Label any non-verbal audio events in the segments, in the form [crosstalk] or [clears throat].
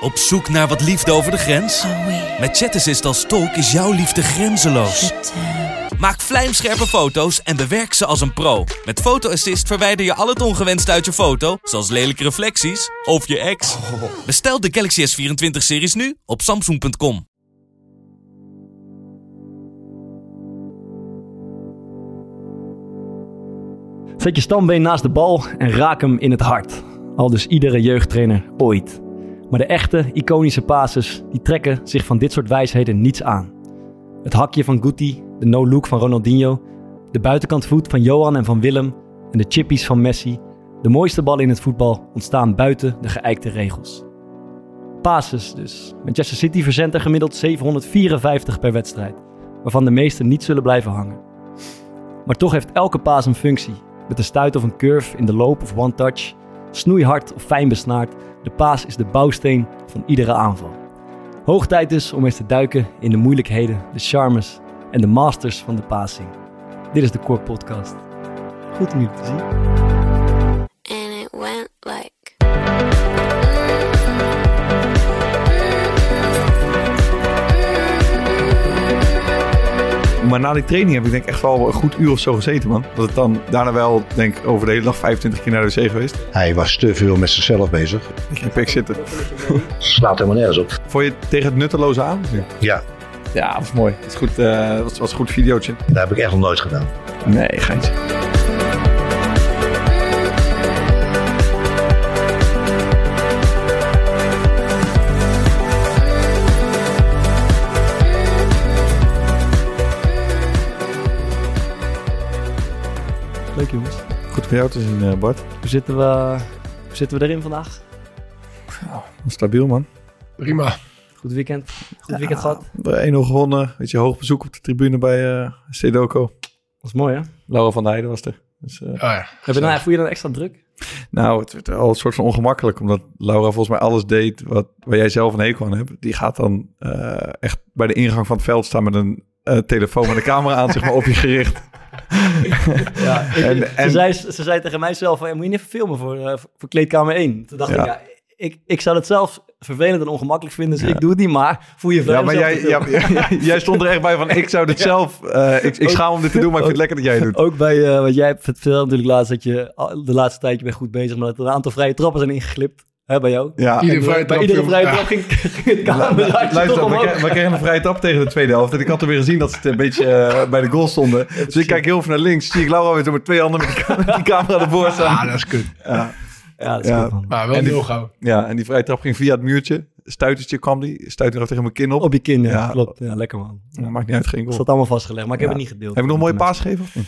Op zoek naar wat liefde over de grens? Met ChatAssist als tolk is jouw liefde grenzeloos. Maak vlijmscherpe foto's en bewerk ze als een pro. Met Photo Assist verwijder je al het ongewenst uit je foto, zoals lelijke reflecties of je ex. Bestel de Galaxy S24-series nu op samsung.com. Zet je stambeen naast de bal en raak hem in het hart. Al dus iedere jeugdtrainer ooit. Maar de echte, iconische passes, die trekken zich van dit soort wijsheden niets aan. Het hakje van Guti, de no-look van Ronaldinho, de buitenkantvoet van Johan en van Willem en de chippies van Messi. De mooiste ballen in het voetbal ontstaan buiten de geëikte regels. Passes dus. Manchester City verzendt er gemiddeld 754 per wedstrijd, waarvan de meeste niet zullen blijven hangen. Maar toch heeft elke paas een functie. Met een stuit of een curve in de loop of one touch, snoeihard of fijn besnaard, de paas is de bouwsteen van iedere aanval. Hoog tijd dus om eens te duiken in de moeilijkheden, de charmes en de masters van de passing. Dit is de Core Podcast. Goed om jullie te zien. Maar na die training heb ik denk ik echt wel een goed uur of zo gezeten, man. Dat het dan daarna wel, denk ik, over de hele dag 25 keer naar de wc geweest. Hij was te veel met zichzelf bezig. Ik heb pik zitten. Slaat helemaal nergens op. Vond je het tegen het nutteloze aan? Ja, Ja, dat was mooi. Het was goed, eh, was, was een goed videootje. dat heb ik echt nog nooit gedaan. Nee, geintje. Leuk jongens. Goed voor jou te zien, eh, Bart. Hoe zitten we, hoe zitten we erin vandaag? Stabiel, man. Prima. Goed weekend? Goed weekend gehad? 1-0 gewonnen. Weet je, hoog bezoek op de tribune bij eh Stedoco. was mooi hè? Laura van der Heijden was er. Dus, eh, Oh ja. Heb je nou, voel je dan extra druk? Nou, het werd al een soort van ongemakkelijk, omdat Laura volgens mij alles deed wat, waar jij zelf een hekel aan hebt. Die gaat dan eh, echt bij de ingang van het veld staan met een eh, telefoon met een camera aan, zeg maar, op je gericht. [laughs] Ja, En- ze, en- zei, ze zei tegen mij zelf moet je niet even filmen voor, eh, voor kleedkamer 1? Toen dacht Ja. ik, ja, ik, ik zou het zelf vervelend en ongemakkelijk vinden, dus Ja. ik doe het niet, maar voel je vrij Ja, maar jij, [laughs] ja, jij stond er echt bij van, ik zou dit zelf, eh, ik, ik schaam om dit te doen, maar ik vind het lekker dat jij het doet. Ook bij, eh wat jij hebt verteld natuurlijk laatst, dat je de laatste tijd je bent goed bezig, maar dat er een aantal vrije trappen zijn ingeglipt, hè, bij jou. Ja. Iedere vrije bij trap, iedere jongen. vrije Ja. trap ging, [laughs] ging het cameraatje Luister, toch we, kregen- we kregen een vrije trap tegen de tweede helft. En ik had er weer gezien dat ze een beetje eh, bij de goal stonden. [laughs] Dus ik kijk heel veel naar links. Zie ik Laura weer zo met twee handen met die, met die camera ervoor staan. Ah, dat is kut. Ja, Ja, dat is Ja. goed, man. Maar wel En die- heel gauw. ja, en die vrije trap ging via het muurtje. Stuitertje kwam die. Stuitte nog tegen mijn kin op. Op je kin, ja, Ja. klopt. Ja, lekker man. Ja, maakt niet uit, geen Dat goal. staat allemaal vastgelegd, maar ik heb Ja. het niet gedeeld. Heb ik nog een mooie paas gegeven? of niet?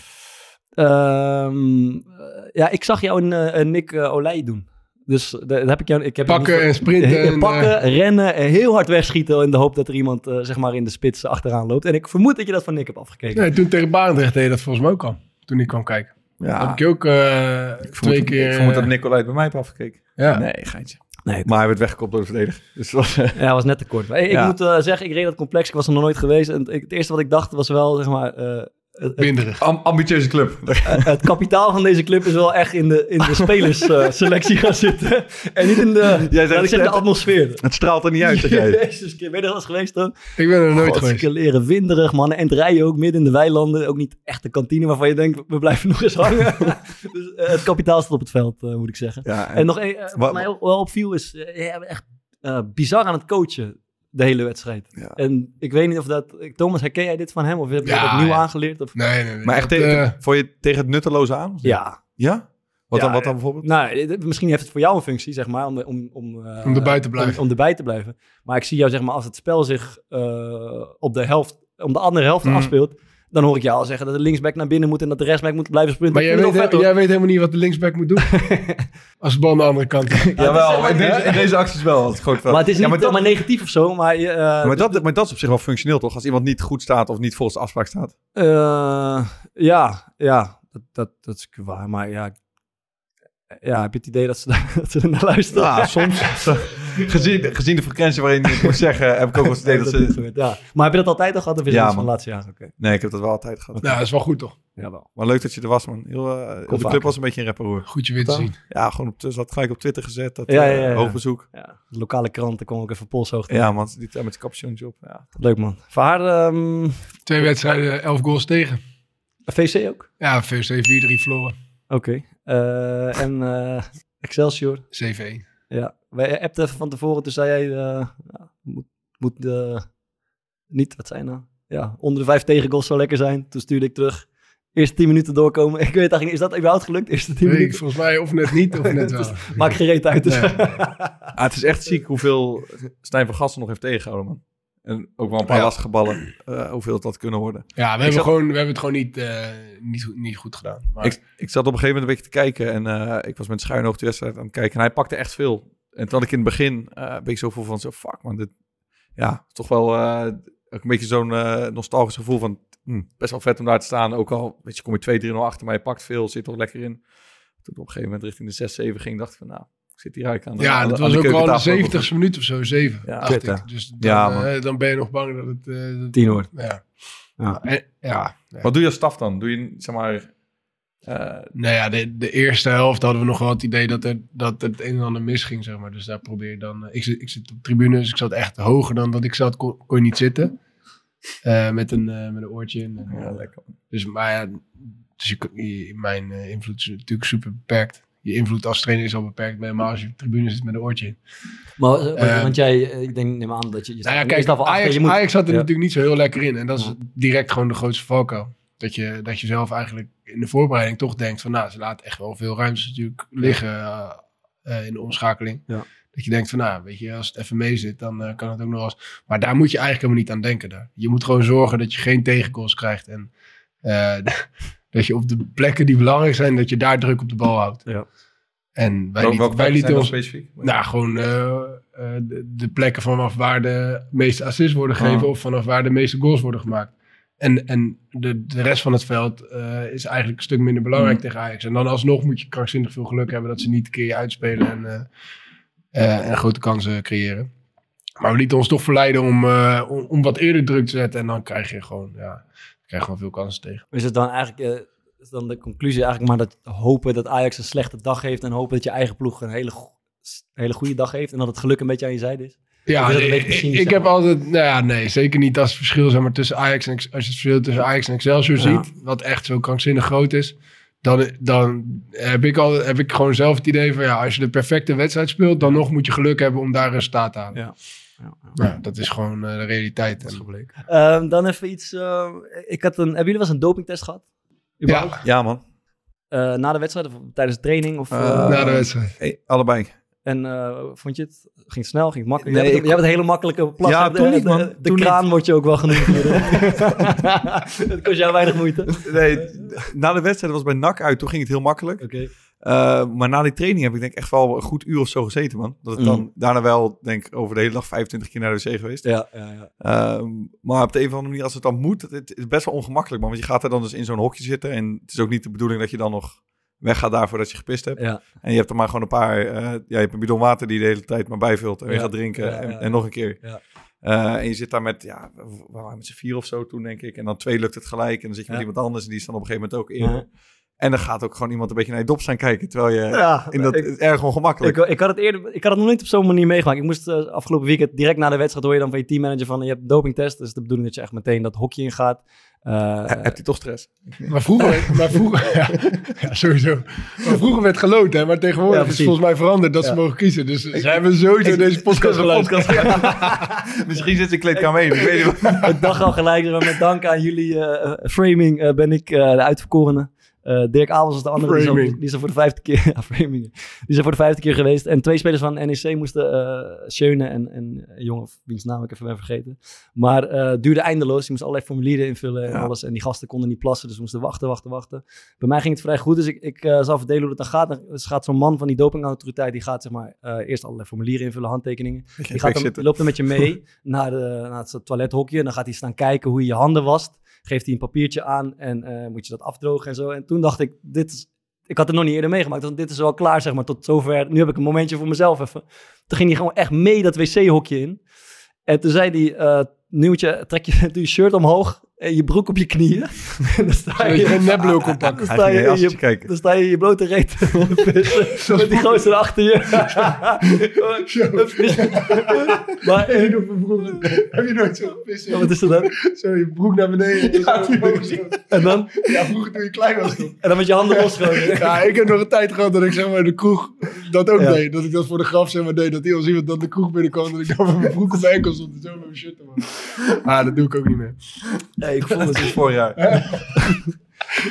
Ehm, eh, ja, ik zag jou een, eh, een Nick uh, Olij doen. Dus eh, dat heb ik jou... Ik heb Pakken niet- en sprinten [laughs] en, pakken, rennen en heel hard wegschieten in de hoop dat er iemand eh, zeg maar in de spits achteraan loopt. En ik vermoed dat je dat van Nick hebt afgekeken. Nee, toen tegen Barendrecht deed je dat volgens mij ook al. Toen ik kwam kijken. Ja, Heb ik ook eh, ik twee vermoed, keer... ik vermoed dat eh, Nicolai bij mij heeft afgekeken. Ja. Nee, geintje. Nee, Maar hij werd weggekopt door de verdediger. Dus dat was, eh, Ja, was net te kort. Maar ik Ja. moet eh, zeggen, ik reed dat complex. Ik was er nog nooit geweest. En ik- het eerste wat ik dacht was wel, zeg maar... eh, am- ambitieuze club. [laughs] het kapitaal van deze club is wel echt in de, in de spelersselectie gaan zitten. En niet in de, Jij ik zegt de het- atmosfeer. Het straalt er niet uit, zeg jij. [laughs] Jezus, ben je er wel eens geweest dan? Ik ben er nooit geweest. Hartstikke leren winderig, mannen. En het rijden ook midden in de weilanden. Ook niet echt de kantine waarvan je denkt, we blijven nog eens hangen. [laughs] dus eh, het kapitaal staat op het veld, eh, moet ik zeggen. Ja, En nog één, eh, wat Wat- mij wel wel opviel is, eh, bent echt eh, bizar aan het coachen de hele wedstrijd. Ja. En ik weet niet of dat... Thomas, herken jij dit van hem? Of heb je Ja, dat nieuw ja. aangeleerd? Of? Nee, nee, nee. Maar echt Dat, tegen, eh, vond je het tegen het nutteloze aan? Ja. Ja? Wat, Ja, dan, wat dan ja. bijvoorbeeld? Nou, dit- misschien heeft het voor jou een functie, zeg maar, om, om, om, eh, Om erbij te blijven. Om, om erbij te blijven. Maar ik zie jou, zeg maar, als het spel zich eh, op de helft, om de andere helft Mhm. afspeelt, Dan hoor ik jou al zeggen dat de linksback naar binnen moet en dat de rechtsback moet blijven sprinten. Maar jij weet, jij weet helemaal niet wat de linksback moet doen. [laughs] Als de bal aan de andere kant is. Jawel, in deze, in deze acties wel. Het. Maar het is ja, niet maar dat, maar negatief of zo, maar... eh, maar, dat, maar dat is op zich wel functioneel, toch? Als iemand niet goed staat of niet volgens de afspraak staat. Eh, ja, ja, dat, dat, dat is waar. Maar ja, ja, heb je het idee dat ze, [laughs] dat ze er naar luisteren? Ja, soms. [laughs] gezien, gezien de frequentie waarin je het moet zeggen, heb ik ook wel het idee [laughs] dat ze... Ja. Maar heb je dat altijd al gehad of is Ja, het van man. de laatste? Oké, Nee, ik heb dat wel altijd gehad. Nou, dat is wel goed toch? jawel. Maar leuk dat je er was, man. Heel, eh, heel de club was een beetje een rapperoer. Goed je weer te zien. Ja, gewoon op, ze had gelijk op Twitter gezet. Dat, Ja, eh, ja, ja, ja. Hoog bezoek. Ja, de lokale kranten komen ook even polshoogte. Ja, man. Die met zijn capuchoontje op. Ja. Leuk man. Voor haar, ehm, Twee wedstrijden, elf goals tegen. VC ook? Ja, VC 4-3 verloren. Oké. Eh, en eh, Excelsior? 7-1. Ja. Wij appten even van tevoren, toen zei jij, eh, ja, moet, moet eh, niet, wat zijn nou? Ja, onder de vijf tegengoals zou lekker zijn. Toen stuurde ik terug. Eerste tien minuten doorkomen. [laughs] Ik weet eigenlijk, niet, is dat überhaupt gelukt? Eerste tien Weet ik, minuten? volgens mij of net niet of [laughs] net wel. Maakt geen reet uit. Dus. Nee. [laughs] Ah, het is echt ziek hoeveel Stijn van Gassen nog heeft tegengehouden, man. En ook wel een paar Ja. lastige ballen. eh, hoeveel het had kunnen worden. Ja, we, Ik hebben, zat- gewoon, we hebben het gewoon niet, eh, niet, goed- niet goed gedaan. Maar Ik, ik zat op een gegeven moment een beetje te kijken. En eh, ik was met schuin oog de wedstrijd aan het kijken. En hij pakte echt veel. En toen had ik in het begin een beetje zoveel van zo, fuck man, dit, ja, toch wel een beetje zo'n nostalgisch gevoel van, hm, best wel vet om daar te staan. Ook al, weet je, kom je 2-3-0 achter, maar je pakt veel, zit toch lekker in. Toen op een gegeven moment richting de 6-7 ging, dacht ik van, nou, ik zit hier eigenlijk aan de ja, aan dat was ook al de keukentafel. 70ste minuut of zo, 7. Ja, dacht ik. Dus dan, Ja, eh, dan ben je nog bang dat het... eh, dat- Tien hoor. Ja. Ja. En- ja. ja. Wat doe je als staf dan? Doe je, zeg maar, eh, Nou ja, de, de eerste helft hadden we nog wel het idee dat er, dat het een en ander misging, zeg maar. Dus daar probeer je dan... ik, zit, ik zit op tribunes, ik zat echt hoger dan dat ik zat, kon, kon je niet zitten. Eh, met, een, eh, met een oortje in. En, ja, lekker. Dus, maar ja, dus je, mijn invloed is natuurlijk super beperkt. Je invloed als trainer is al beperkt, maar helemaal als je tribune zit met een oortje in. Maar, eh, want- jij, eh, ik denk, neem aan dat je... je Nou ja, kijk, achter, Ajax, je moet- Ajax zat er Ja. natuurlijk niet zo heel lekker in. En dat is direct gewoon de grootste valkuil. Dat je, dat je zelf eigenlijk in de voorbereiding toch denkt van... Nou, ze laten echt wel veel ruimtes natuurlijk liggen eh, in de omschakeling. Ja. Dat je denkt van, nou, weet je, als het even mee zit, dan kan het ook nog eens... Maar daar moet je eigenlijk helemaal niet aan denken. Daar. Je moet gewoon zorgen dat je geen tegengoals krijgt. En [laughs] dat je op de plekken die belangrijk zijn, dat je daar druk op de bal houdt. Ja. En wij, Welke- lieten, welke wij lieten zijn ons... specifiek? Nou, gewoon eh, eh, de, de plekken vanaf waar de meeste assists worden gegeven Ah. of vanaf waar de meeste goals worden gemaakt. En, en de, de rest van het veld eh, is eigenlijk een stuk minder belangrijk Mm. tegen Ajax. En dan alsnog moet je krankzinnig veel geluk hebben dat ze niet een keer je uitspelen en, eh, eh, en grote kansen creëren. Maar we lieten ons toch verleiden om, eh, om, om wat eerder druk te zetten. En dan krijg je gewoon, ja, krijg gewoon veel kansen tegen. Is het dan eigenlijk... eh, is dan de conclusie eigenlijk maar dat hopen dat Ajax een slechte dag heeft en hopen dat je eigen ploeg een hele, hele goede dag heeft en dat het geluk een beetje aan je zijde is? Ja, ik, ik, heb altijd, nou ja, nee, zeker niet als het verschil zeg maar, tussen Ajax en, als je het verschil tussen Ajax en Excelsior Ja. ziet, wat echt zo krankzinnig groot is, dan, dan heb, ik al, heb ik gewoon zelf het idee van, ja, als je de perfecte wedstrijd speelt, dan nog moet je geluk hebben om daar een resultaat te halen. Ja. Ja, Ja, dat is gewoon eh, de realiteit. Dat is En- gebleken. Ehm, dan even iets. eh, ik had een, hebben jullie wel eens een dopingtest gehad? Überhaupt? ja, Ja, man. Eh, na de wedstrijd of tijdens de training? Of, na de wedstrijd. Hey, allebei. En eh, vond je het? Ging het snel? Ging het makkelijk? Nee, jij, hebt, ik- jij hebt een hele makkelijke plas. Ja, De- toen de, niet, man. De, de Toen kraan wordt je ook wel genoemd. [laughs] [laughs] dat kost jou weinig moeite. Oké. Nee, na de wedstrijd was bij NAC uit. Toen ging het heel makkelijk. Eh, maar na die training heb ik denk echt wel een goed uur of zo gezeten, man. Dat ik dan Mm. daarna wel, denk ik, over de hele dag 25 keer naar de wc geweest. Ja, ja, ja. Ehm, maar op de een of andere manier, als het dan moet, het, het is best wel ongemakkelijk, man. Want je gaat er dan dus in zo'n hokje zitten. En het is ook niet de bedoeling dat je dan nog weggaat daarvoor dat je gepist hebt. ja. En je hebt er maar gewoon een paar, eh, ja, je hebt een bidon water die je de hele tijd maar bijvult. En weer gaat drinken en, en nog een keer. Ja. Eh, en je zit daar met, ja, we waren met z'n vier of zo toen, denk ik. En dan twee lukt het gelijk. En dan zit je met iemand anders en die is dan op een gegeven moment ook eerder. En dan gaat ook gewoon iemand een beetje naar je dop staan kijken. Terwijl je Ja, in dat ik- het is erg ongemakkelijk. Ik, ik, had het eerder, ik had het nog niet op zo'n manier meegemaakt. Ik moest eh, afgelopen weekend direct na de wedstrijd hoor je dan van je teammanager van je hebt dopingtest. Dus de bedoeling dat je echt meteen dat hokje ingaat. Eh, He- Heb je toch stress? Maar vroeger, [laughs] maar vroeger [laughs] ja, ja, sowieso. Maar vroeger werd geloten, hè, maar tegenwoordig Ja, is het volgens mij veranderd dat ze mogen kiezen. Dus ze hebben sowieso deze podcast geluisterd. [laughs] Misschien zit de kleedkamer mee. Ik weet wat. ik dacht al gelijk, eh, met dank aan jullie eh, framing eh, ben ik eh, de uitverkorene. Eh, Dirk Abels was de andere. Die Framing. die is voor de vijfde keer. [laughs] Ja, framing. Die is voor de vijfde keer geweest. En twee spelers van NEC moesten. eh Schöne en, en een jongen, wiens naam ik even ben vergeten. Maar eh, het duurde eindeloos. Je moest allerlei formulieren invullen en Ja. alles. En die gasten konden niet plassen, dus we moesten wachten, wachten, wachten. Bij mij ging het vrij goed, dus ik, ik eh, zal verdelen hoe het dan gaat. Dan dus gaat zo'n man van die dopingautoriteit, die gaat zeg maar eh, eerst allerlei formulieren invullen, handtekeningen. Die, gaat dan, die loopt dan met je mee [laughs] naar, de, naar het toilethokje. En dan gaat hij staan kijken hoe je je handen wast. Geeft hij een papiertje aan en eh, moet je dat afdrogen en zo. En toen dacht ik, dit is... Ik had het nog niet eerder meegemaakt. Want dit is wel klaar, zeg maar, tot zover. Nu heb ik een momentje voor mezelf even. Toen ging hij gewoon echt mee dat wc-hokje in. En toen zei hij, eh nu moet je, trek je, [laughs] doe je shirt omhoog je broek op je knieën. en [laughs] dan sta je geen neblul kon pakken. Dan sta je, je in je, kijken. dan sta je in je blote reet te [laughs] pissen. met die gozer achter je. [laughs] maar, eh, Heb je nooit zo gepist? ja, wat is er dan? Zo je broek naar beneden. Ja, En dan, ja, vroeger toen je klein was toch? en dan met je handen los gewoon. Ja, ik heb nog een tijd gehad dat ik zeg maar in de kroeg dat ook Ja. deed. Dat ik dat voor de graf zeg maar deed. Dat als iemand dan de kroeg binnenkwam, dat ik dan met mijn broek op mijn enkel stond en zo met mijn shirt te maken. Ah, dat doe ik ook niet meer. Nee, ik vond het is vorig jaar. [laughs]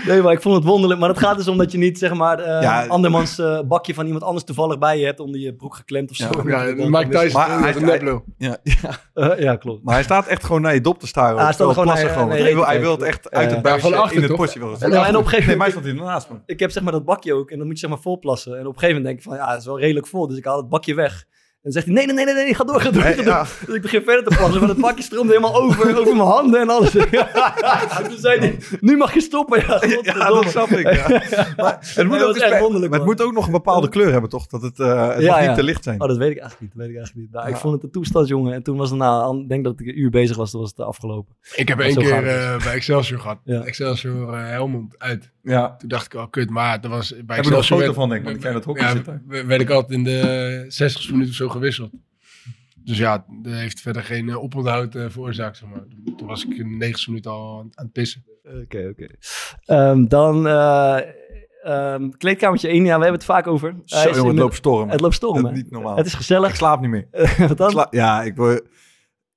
Nee, maar ik vond het wonderlijk. Maar het gaat dus om dat je niet, zeg maar, eh Ja. andermans eh, bakje van iemand anders toevallig bij je hebt onder je broek geklemd of zo. Ja, [laughs] Dan- Mike dan is- Tyson Maar hij- een. Ja, [laughs] ja. Eh, ja, klopt. Maar hij staat echt gewoon naar je dop te staren. hij staat gewoon naar gewoon. hij, wil, hij wil het echt uit Ja. het buisje Ja, van achter, in het potje. Wil het. En, en op een gegeven Nee, moment... mij stond hij ernaast me. ik heb zeg maar dat bakje ook en dan moet je zeg maar vol plassen. En op een gegeven moment denk ik van, ja, het is wel redelijk vol. Dus ik haal het bakje weg. En dan zegt hij, nee, nee, nee, nee, nee, ga door, ga door, Nee, ga door. ja. Dus ik begin verder te plassen, maar het bakje stroomde helemaal over, over mijn handen en alles. [laughs] en toen zei hij, nu mag je stoppen. Ja, dat snap ik. Ja. Maar het moet, ook echt eens- wonderlijk, maar het moet ook nog een bepaalde kleur hebben, toch? Dat het, eh het Ja, mag ja. niet te licht zijn. Oh, dat weet ik eigenlijk niet. Dat weet ik eigenlijk niet. Nou, Ik vond het een toestand, jongen. En toen was het, nou, ik denk dat ik een uur bezig was, toen was het afgelopen. Ik heb één keer eh, bij Excelsior gehad. Ja. Excelsior eh, Helmond uit. Ja. Toen dacht ik al, kut, maar dat was bij Heb nog een foto werd- van, denk ik, want ik ken het hockey ja, zitten. werd ik altijd in de 60 minuten of zo gewisseld. Dus ja, dat heeft verder geen eh, oponthoud eh, veroorzaakt, zeg maar. Toen was ik in de 90 minuten al aan, aan het pissen. Oké, oké. Ehm, dan eh ehm, kleedkamertje 1. Ja, we hebben het vaak over. Zo, jongen, het loopt storm. Het loopt storm, Dat hè? is niet normaal. Het is Ik gezellig. slaap niet meer. [laughs] Wat dan? Ik sla- ja, ik word...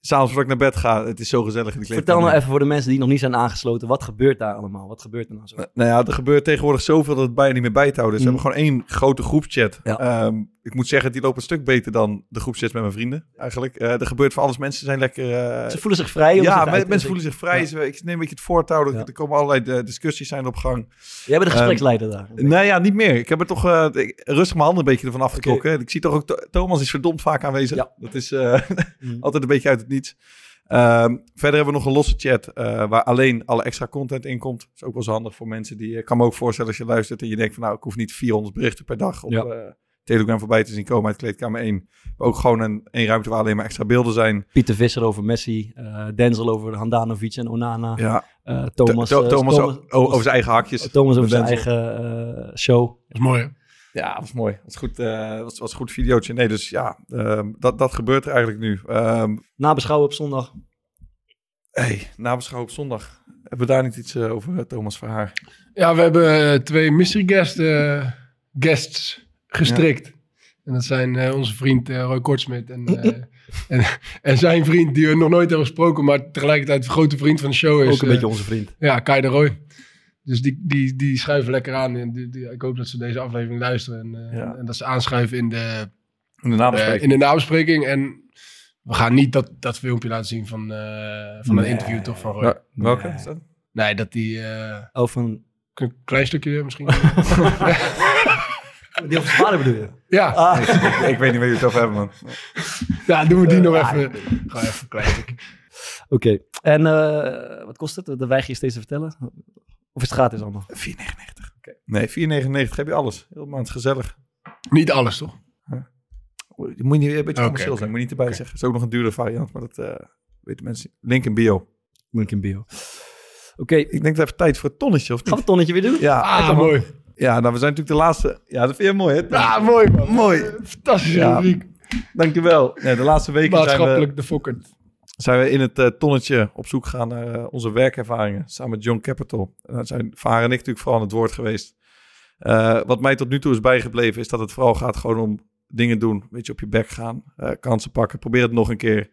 S'avonds voordat ik naar bed ga, het is zo gezellig in de Vertel kleedkamer. nou even voor de mensen die nog niet zijn aangesloten. Wat gebeurt daar allemaal? Wat gebeurt er nou zo? Nou ja, er gebeurt tegenwoordig zoveel dat het bijna niet meer bij te houden. is. Mm. We hebben gewoon één grote groepschat. Ja. Ehm, ik moet zeggen, die loopt een stuk beter dan de groepchats met mijn vrienden. Eigenlijk. Eh, er gebeurt van alles. Mensen zijn lekker... eh, Ze voelen zich vrij. ja, men- mensen voelen zich vrij. Ja. Ik neem een beetje het voortouw. Er, Ja. er komen allerlei eh, discussies zijn op gang. Jij bent de gespreksleider daar. Nee, ja, niet meer. Ik heb er toch ik- rustig mijn handen een beetje ervan afgetrokken. Ik zie toch ook, Thomas is verdomd vaak aanwezig. Dat is [laughs] Mm. altijd een beetje uit het niets. Ehm, verder hebben we nog een losse chat eh, waar alleen alle extra content in komt. Dat is ook wel zo handig voor mensen die... Ik kan me ook voorstellen als je luistert en je denkt van... nou, ik hoef niet 400 berichten per dag op Ja. eh, Telegram voorbij te zien komen uit kleedkamer 1. Maar ook gewoon een, één ruimte waar alleen maar extra beelden zijn. Pieter Visser over Messi. eh, Denzel over Handanovic en Onana. Ja, eh, Thomas, eh, over zijn eigen hakjes. Thomas over zijn eigen eh, show. Dat is mooi, hè? Ja, was mooi. Was goed, eh was, was een goed videootje. Nee, dus ja, ehm, dat, dat gebeurt er eigenlijk nu. Ehm Nabeschouwen op zondag. hey, nabeschouw op zondag. Hebben we daar niet iets eh, over, eh, Thomas Verhaar? Ja, we hebben twee mystery guest, eh, guests gestrikt. En dat zijn eh, onze vriend eh, Roy Kortsmit en, eh, [laughs] en, en zijn vriend die we nog nooit hebben gesproken, maar tegelijkertijd een grote vriend van de show is. Ook een beetje onze vriend. Ja, Kai de Roy. Dus die, die, die schuiven lekker aan. En die, die- ik hoop dat ze deze aflevering luisteren. En, eh, Ja. en dat ze aanschuiven in de, In de eh, in de nabespreking. En we gaan niet dat, dat filmpje laten zien van, eh, van een interview toch van Roy. Ja, welke Nee. is dat? Nee, dat die... eh, Oh, van... een klein stukje misschien. [laughs] [laughs] Die over zijn vader bedoel je? ja, Ah. ik, ik weet niet waar je het over hebt, man. ja, doen we die nog Ah, even. Gewoon even een klein stukje. Oké. En eh, wat kost het? Dat weiger je steeds te vertellen? Of is het gratis allemaal? 4,99. Nee, 4,99 heb je alles. Heel maand gezellig. Niet alles, toch? Je moet niet een beetje commercieel oké. zijn. Moet je niet erbij zeggen. Het is ook nog een dure variant, maar dat eh, weten mensen. Link in bio. Moet ik in bio. Oké. Ik denk dat even tijd voor het tonnetje, of Gaan we niet? het tonnetje weer doen? Ja, Ah, mooi. ja nou, we zijn natuurlijk de laatste. Ja, dat vind je mooi, hè? Ah, mooi man. Mooi. Fantastische Ja. rubriek. Dankjewel. Nee, de laatste weken zijn we, Maatschappelijk de fokkert. Zijn we in het eh, tonnetje op zoek gegaan naar eh, onze werkervaringen. Samen met John Capital. En daar zijn Varen en ik natuurlijk vooral aan het woord geweest. Eh, wat mij tot nu toe is bijgebleven is dat het vooral gaat gewoon om dingen doen. Weet je, op je bek gaan. kansen pakken. Probeer het nog een keer.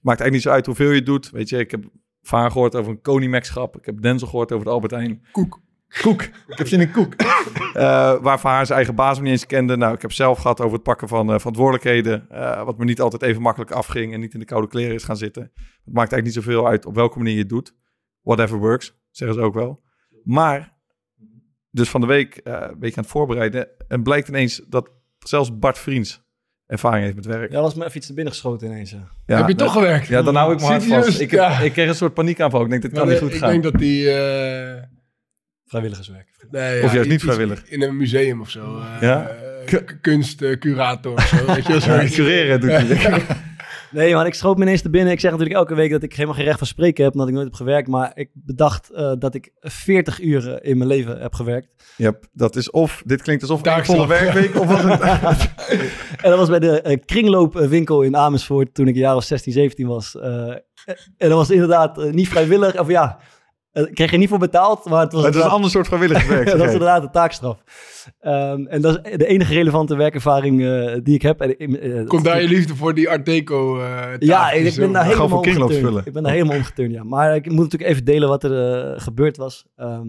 Maakt eigenlijk niet zo uit hoeveel je doet. Weet je, ik heb Varen gehoord over een Konimax grap. Ik heb Denzel gehoord over de Albert Heijn. Koek. Ik heb zin in koek. [laughs] Eh, waarvan haar zijn eigen baas nog niet eens kende. Nou, ik heb zelf gehad over het pakken van eh, verantwoordelijkheden. eh, wat me niet altijd even makkelijk afging en niet in de koude kleren is gaan zitten. Het maakt eigenlijk niet zoveel uit op welke manier je het doet. Whatever works, zeggen ze ook wel. Maar, dus van de week eh, een beetje aan het voorbereiden. En blijkt ineens dat zelfs Bart Vriends ervaring heeft met werk. Ja, was me even iets te binnen geschoten ineens. ja. Ja, Heb je toch gewerkt? Ja, dan hou ik me hard vast. Ik, heb, Ja. ik kreeg een soort paniekaanval. Ik denk, dit kan Maar, niet goed ik gaan. denk dat die... Vrijwilligerswerk. nee, Of juist niet vrijwillig. In een museum of zo. eh, Ja? eh, kunstcurator of zo. Weet je Ja, cureren doet hij. [laughs] Nee, man, ik schoot me ineens te binnen. Ik zeg natuurlijk elke week dat ik helemaal geen recht van spreken heb, omdat ik nooit heb gewerkt. Maar ik bedacht eh, dat ik 40 uur in mijn leven heb gewerkt. Yep, dat is of, dit klinkt alsof een Taakstraf. volle werkweek, of was [laughs] het... [laughs] En dat was bij de kringloopwinkel in Amersfoort toen ik een jaar of 16, 17 was. Eh, en dat was inderdaad niet vrijwillig. Of ja, ik kreeg er niet voor betaald, maar het was, het is een ander soort vrijwilligerswerk. [laughs] dat was inderdaad een taakstraf. Ehm, en dat is de enige relevante werkervaring eh, die ik heb. En, eh, Komt daar je liefde voor die Art Deco eh, Ja, ik, en ik ben daar helemaal omgeturnd. vullen. Ik ben daar helemaal omgeturnd, ja. Maar ik moet natuurlijk even delen wat er eh, gebeurd was. Ehm,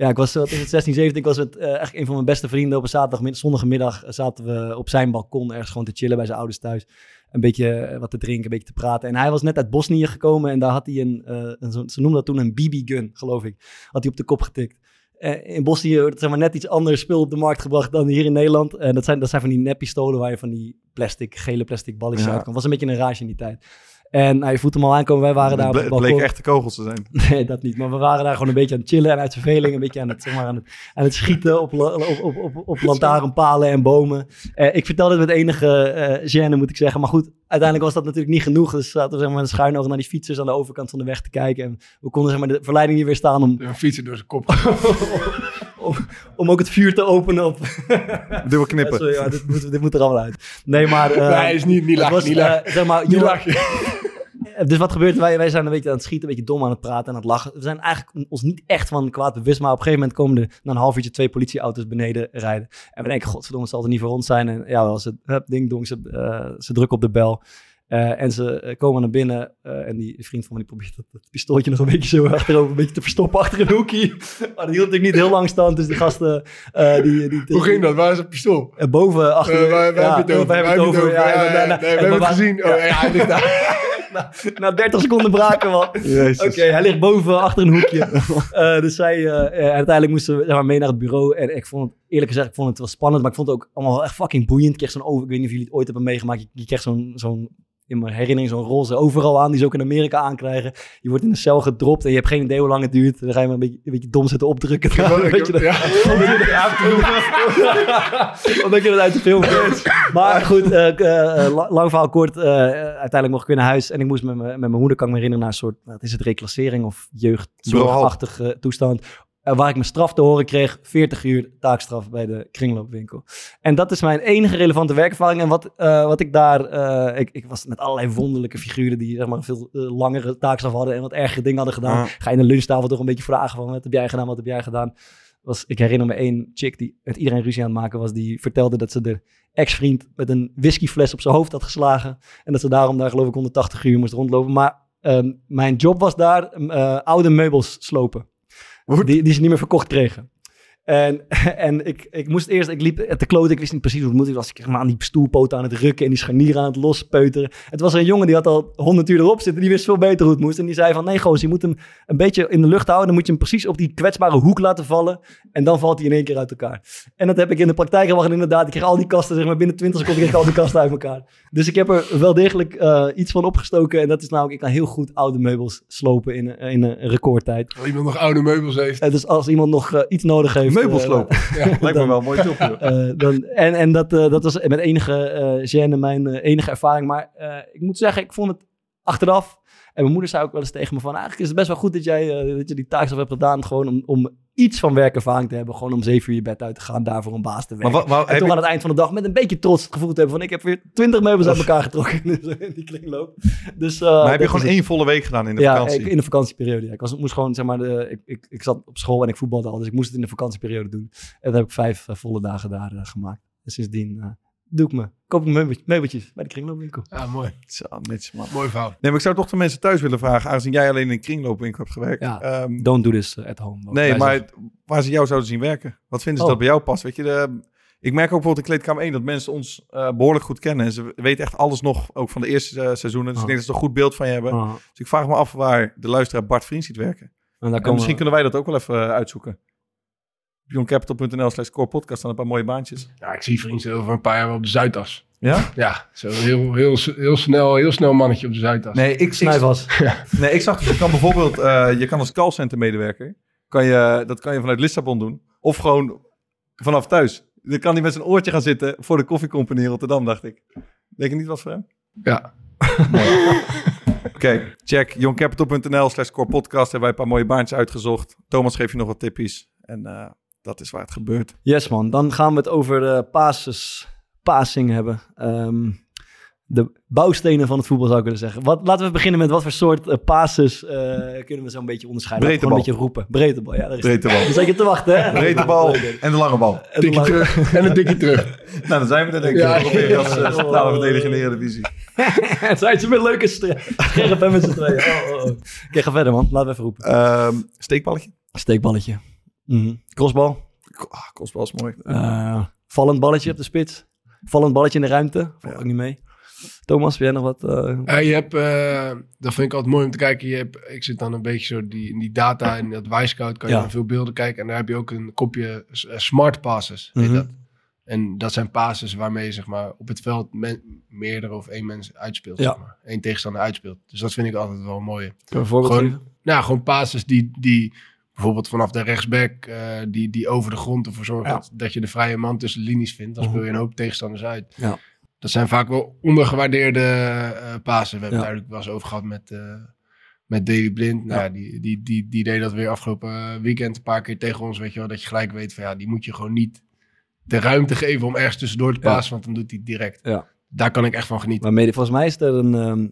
ja, ik was, wat is het, 16, 17, ik was met eh, echt een van mijn beste vrienden op een zaterdagmiddag, zondagmiddag eh, zaten we op zijn balkon ergens gewoon te chillen bij zijn ouders thuis. Een beetje eh, wat te drinken, een beetje te praten. En hij was net uit Bosnië gekomen en daar had hij een, eh, een ze noemden dat toen een BB-gun, geloof ik. Had hij op de kop getikt. Eh, in Bosnië wordt zeg maar, net iets anders spul op de markt gebracht dan hier in Nederland. En dat zijn, dat zijn van die neppistolen waar je van die plastic, gele plastic balletjes Ja. uit kan. was een beetje een rage in die tijd. En nou, je voelt hem al aankomen, wij waren daar op Het het ble- balkon. bleek echte kogels te zijn. [laughs] Nee, dat niet. Maar we waren daar gewoon een beetje aan het chillen en uit verveling een beetje aan het, zeg maar, aan het, aan het schieten op, op, op, op, op lantaarnpalen en bomen. Eh, ik vertelde het met enige eh gêne, moet ik zeggen. Maar goed, uiteindelijk was dat natuurlijk niet genoeg. Dus zaten we zeg maar, met een schuin oog naar die fietsers aan de overkant van de weg te kijken. En we konden zeg maar, de verleiding niet weerstaan om, Een fietser door zijn kop. [laughs] om, om ook het vuur te openen op... [laughs] Dubbel knippen. Sorry, ja, dit, moet, dit moet er allemaal uit. Nee, maar... eh, nee, is niet, niet lachen, was, niet zeg maar, niet. Eh, Dus wat gebeurt er? Wij, wij zijn een beetje aan het schieten, een beetje dom aan het praten en aan het lachen. We zijn eigenlijk ons niet echt van kwaad bewust, maar op een gegeven moment komen er na een half uurtje twee politieauto's beneden rijden. En we denken, godverdomme, het zal er niet voor ons zijn. En ja, wel, ze, hup, ding dong, ze, eh, ze drukken op de bel. Eh, en ze eh, komen naar binnen eh, en die vriend van me die probeert dat, dat pistooltje nog een beetje zo [laughs] achterover, een beetje te verstoppen achter een hoekje. [laughs] Maar dat hield natuurlijk niet heel lang stand, dus die gasten... eh, die, die, Hoe ging dat? Waar is het pistool? Eh, boven, achter... Eh, waar, waar ja, heb je het over? waar Waar heb je het over? Ja, nee, we en hebben het gezien. Oh, ja, hij ligt daar. [laughs] na, na 30 seconden braken, man. Oké, hij ligt boven achter een hoekje. [laughs] Eh, dus zij, eh, uiteindelijk moesten we zeg maar, mee naar het bureau. En ik vond het, eerlijk gezegd, ik vond het wel spannend. Maar ik vond het ook allemaal wel echt fucking boeiend. Ik kreeg zo'n over, ik weet niet of jullie het ooit hebben meegemaakt. Je, je krijgt zo'n, zo'n, in mijn herinnering, zo'n roze overal aan. Die ze ook in Amerika aankrijgen. Je wordt in een cel gedropt en je hebt geen idee hoe lang het duurt. Dan ga je maar een beetje, een beetje dom zitten opdrukken. [laughs] Je dat? Omdat je het uit de film kent. Maar goed, la- lang verhaal kort. uiteindelijk mocht ik weer naar huis. En ik moest met, mijn- met mijn moeder, kan ik me herinneren, naar een soort... Wat is het, reclassering of jeugdzorgachtige toestand. Eh, waar ik mijn straf te horen kreeg. 40 uur taakstraf bij de kringloopwinkel. En dat is mijn enige relevante werkervaring. En wat, eh, wat ik daar... eh, ik, ik was met allerlei wonderlijke figuren die zeg maar, een veel langere taakstraf hadden. En wat ergere dingen hadden gedaan. Ga je in de lunchtafel toch een beetje vragen van... Wat heb jij gedaan, wat heb jij gedaan? Was, ik herinner me één chick die met iedereen ruzie aan het maken was. Die vertelde dat ze de ex-vriend met een whiskyfles op zijn hoofd had geslagen. En dat ze daarom daar geloof ik 180 uur moest rondlopen. Maar ehm, mijn job was daar eh, oude meubels slopen. Die, die ze niet meer verkocht kregen. En, [laughs] en ik, ik moest eerst, ik liep te kloten, ik wist niet precies hoe het moet. Ik was ik maar aan die stoelpoten aan het rukken en die scharnieren aan het lospeuteren. Het was een jongen die had al 100 uur erop zitten, die wist veel beter hoe het moest. En die zei van, nee goos, je moet hem een beetje in de lucht houden. Dan moet je hem precies op die kwetsbare hoek laten vallen. En dan valt hij in één keer uit elkaar. En dat heb ik in de praktijk gebracht. En inderdaad, ik kreeg al die kasten, zeg maar binnen 20 seconden kreeg ik al die kasten uit elkaar. Dus ik heb er wel degelijk eh, iets van opgestoken. En dat is namelijk, ik kan heel goed oude meubels slopen in, een- in een recordtijd. Als iemand nog oude meubels heeft. Eh, dus als iemand nog eh, iets nodig heeft... Meubels eh, slopen. [laughs] Lijkt me wel een mooi joh. [laughs] eh, dan, en en dat, eh, dat was met enige gêne mijn enige ervaring. Maar ik moet zeggen, ik vond het achteraf... En mijn moeder zei ook wel eens tegen me van... Eigenlijk is het best wel goed dat jij dat je die taakstraf hebt gedaan. Gewoon om, om iets van werkervaring te hebben. Gewoon om zeven uur je bed uit te gaan. Daarvoor een baas te werken. Maar, wa- maar en je- aan het eind van de dag met een beetje trots het gevoel te hebben van... Ik heb weer twintig meubels uit elkaar getrokken in die kringloop. Dus, eh, maar heb je gewoon het. één volle week gedaan in de ja, vakantie? ik- in de vakantieperiode. Ja. Ik was, moest gewoon, zeg maar, de, ik, ik, ik zat op school en ik voetbalde al, dus ik moest het in de vakantieperiode doen. En dat heb ik vijf eh, volle dagen daar eh, gemaakt. En sindsdien Doe ik me. Koop ik meubeltjes, meubeltjes bij de kringloopwinkel. Ja, mooi. Zo, netjes man. Mooi verhaal. Nee, maar ik zou toch de mensen thuis willen vragen, aangezien jij alleen in een kringloopwinkel hebt gewerkt. Ja. Ehm, Don't do this at home. Nee, maar zeggen. waar ze jou zouden zien werken. Wat vinden ze Oh. dat bij jou past? Weet je, de, ik merk ook bijvoorbeeld in Kleedkamer 1 dat mensen ons eh, behoorlijk goed kennen. En ze weten echt alles nog, ook van de eerste eh, seizoenen. Dus Oh. ik denk dat ze een goed beeld van je hebben. Ah, Dus ik vraag me af waar de luisteraar Bart Vriend ziet werken. en daar En komen misschien kunnen wij dat ook wel even eh, uitzoeken. Op youngcapital.nl slash core podcast staan een paar mooie baantjes. Ja, ik zie vrienden over een paar jaar op de Zuidas. Ja? Ja, zo heel, heel, heel, snel, heel snel mannetje op de Zuidas. Nee, ik, ik, Snijvas. [laughs] nee, ik zag je kan bijvoorbeeld, eh, je kan als callcenter medewerker, kan je, dat kan je vanuit Lissabon doen. Of gewoon vanaf thuis. Dan kan hij met zijn oortje gaan zitten voor de koffiecompany in Rotterdam, dacht ik. Denk je niet wat voor hem? Ja. [laughs] Oké, check youngcapital.nl slash core podcast. Hebben wij een paar mooie baantjes uitgezocht. Thomas geeft je nog wat tippies. En eh, dat is waar het gebeurt. Yes man, dan gaan we het over de passes, passing hebben. Ehm, de bouwstenen van het voetbal zou ik willen zeggen. Wat, laten we beginnen met wat voor soort eh, passes eh, kunnen we zo'n beetje onderscheiden. We gewoon een beetje roepen. Breedtebal, ja. Daar is Breedtebal. Dan zat je te wachten hè. Breedtebal en de lange bal. En lang- terug en een tikje terug. [laughs] Nou, dan zijn we er denk ik. Ja. Ongeveer als uh, centrale verdediger in de Eredivisie. [laughs] Het zijn ze met leuke scherp hè, met z'n tweeën. Oh, oh, oh. Oké, ga verder man. Laten we even roepen. Ehm, steekballetje. Steekballetje. Mhm. Crossbal. Ah, kostbal is mooi. Eh, vallend balletje op de spits. Vallend balletje in de ruimte. Valt Ja. ook niet mee. Thomas, heb jij nog wat? eh, Ja, je hebt, eh, dat vind ik altijd mooi om te kijken. Je hebt, ik zit dan een beetje zo die, in die data en dat Wisecout kan je Ja. naar veel beelden kijken. En daar heb je ook een kopje eh, smart passes, heet Mhm. dat. En dat zijn passes waarmee je zeg maar, op het veld men, meerdere of één mens uitspeelt. Ja. Zeg maar. Eén tegenstander uitspeelt. Dus dat vind ik altijd wel mooi. Een voorbeeld Gewoon- geven? Nou, gewoon passes die, die bijvoorbeeld vanaf de rechtsback, eh, die, die over de grond ervoor zorgen Ja. dat, dat je de vrije man tussen de linies vindt. Dan Mhm. speel je een hoop tegenstanders uit. Ja. Dat zijn vaak wel ondergewaardeerde eh pasen. We hebben het duidelijk wel eens over gehad met, eh met Blind. Nou, die, die, die, die deed dat weer afgelopen weekend een paar keer tegen ons. Weet je wel, dat je gelijk weet van ja, die moet je gewoon niet de ruimte geven om ergens tussendoor te pasen, want dan doet hij direct. Ja. Daar kan ik echt van genieten. Maar mede, volgens mij is er een... ehm eh,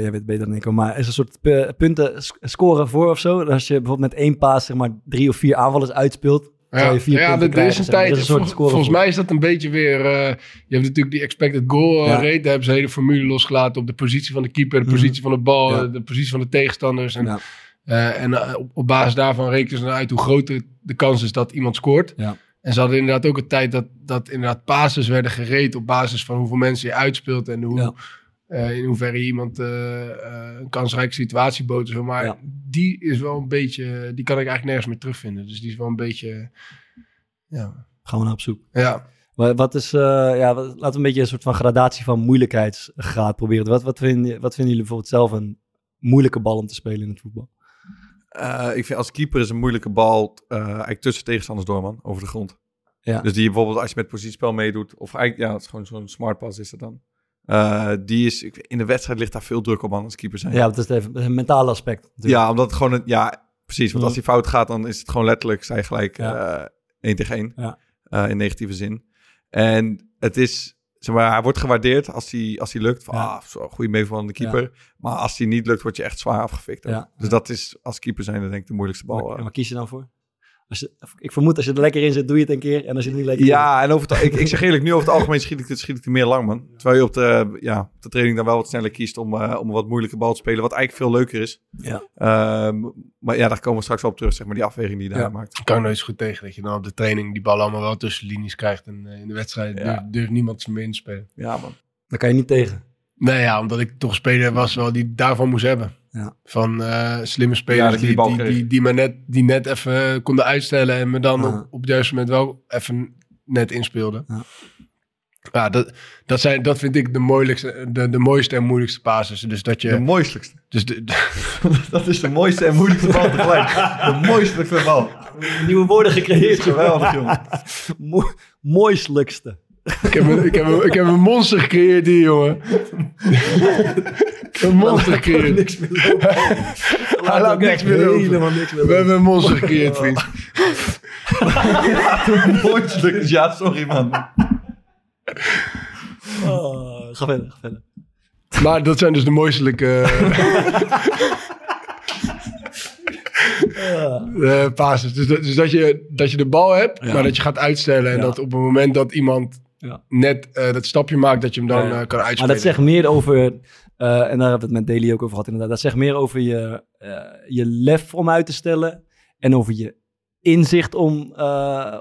jij weet beter dan ik, maar is een soort pu- punten sc- scoren voor of zo. Als je bijvoorbeeld met één paas zeg maar drie of vier aanvallers uitspeelt, Ja, je vier ja punten er is een tijd. Is een soort vol- volgens mij is dat een beetje weer. eh, je hebt natuurlijk die expected goal eh, Ja. rate. Daar hebben ze hele formule losgelaten op de positie van de keeper, de Mhm. positie van de bal, Ja. eh, de positie van de tegenstanders. En, eh, en eh, op, op basis daarvan rekenen ze uit hoe groot de, de kans is dat iemand scoort. Ja. En ze hadden inderdaad ook een tijd dat, dat inderdaad passes werden gereed op basis van hoeveel mensen je uitspeelt en hoe, Eh, in hoeverre iemand eh, eh, een kansrijke situatie bood. en Zo. Maar Ja. die is wel een beetje, die kan ik eigenlijk nergens meer terugvinden. Dus die is wel een beetje, ja. Gaan we naar op zoek. Ja, Wat, wat is, eh, ja, wat- laten we een beetje een soort van gradatie van moeilijkheidsgraad proberen. Wat, wat, vinden, wat vinden jullie bijvoorbeeld zelf een moeilijke bal om te spelen in het voetbal? Eh, ik vind als keeper is een moeilijke bal eh, eigenlijk tussen tegenstanders door, man. Over de grond. Ja. Dus die bijvoorbeeld als je met positiespel meedoet. Of eigenlijk, ja, het is gewoon zo'n smart pass is dat dan. Eh, die is, in de wedstrijd ligt daar veel druk op man als keeper zijn. Ja, dat is is een mentale aspect. natuurlijk. Ja, omdat het gewoon een, ja, precies. Want Mm. als die fout gaat, dan is het gewoon letterlijk, zij gelijk Ja. eh één tegen één. Ja. Eh, in negatieve zin. En het is, zeg maar, hij wordt gewaardeerd als hij, als hij lukt. Van, Ja. ah, zo, goede keeper. Maar als hij niet lukt, word je echt zwaar afgefikt. Dus dat is als keeper zijn, denk ik, de moeilijkste bal. Eh. waar kies je dan voor? Als je, ik vermoed als je er lekker in zit, doe je het een keer. En als je er niet lekker in Ja, en over het, ik, ik zeg eerlijk, nu over het [laughs] algemeen schiet ik, het- schiet ik er meer lang, man. Terwijl je op de, ja, op de training dan wel wat sneller kiest om, eh, om een wat moeilijke bal te spelen. Wat eigenlijk veel leuker is. Ja. Ehm, maar ja, daar komen we straks wel op terug, zeg maar, die afweging die je daar Ja. maakt. kan ik nooit zo goed tegen dat je dan op de training die bal allemaal wel tussen linies krijgt. En eh, in de wedstrijd Ja. durft, durft niemand ze meer in te spelen. Ja, man. Daar kan je niet tegen. Nee, ja, omdat ik toch speler was wel die daarvan moest hebben. Ja. Van eh, slimme spelers die die, die, die, die, me net, die net even konden uitstellen en me dan Ja. op, op het juiste moment wel even net inspeelden. Ja. Ja, dat, dat, zijn, dat vind ik de, moeilijkste, de, de mooiste en moeilijkste basis. Dus dat De je... mooistelijkste. Dus de, [laughs] Dat is de mooiste en moeilijkste bal tegelijk. De mooistelijkste bal. Nieuwe woorden gecreëerd. Geweldig, jongen. Mo mooistelijkste. Ik, heb een, ik, heb een, ik heb een monster gecreëerd hier, jongen. een monster gecreëerd. niks meer lopen. [laughs] Hij laat niks meer lopen. Helemaal niks meer We hebben een monster gecreëerd, vriend. [laughs] Mooistelijkste. Ja, sorry, man. Oh, ga verder, ga verder. Maar dat zijn dus de mooistelijke eh [laughs] pases. Dus, dat, dus dat, je, dat je de bal hebt, Ja. maar dat je gaat uitstellen. En Ja. dat op het moment dat iemand Ja. net eh, dat stapje maakt dat je hem dan Ja, ja. eh, kan Maar uitspelen. dat zegt meer over, eh, en daar hebben we het met Daily ook over gehad inderdaad. Dat zegt meer over je, eh, je lef om uit te stellen en over je inzicht om, eh,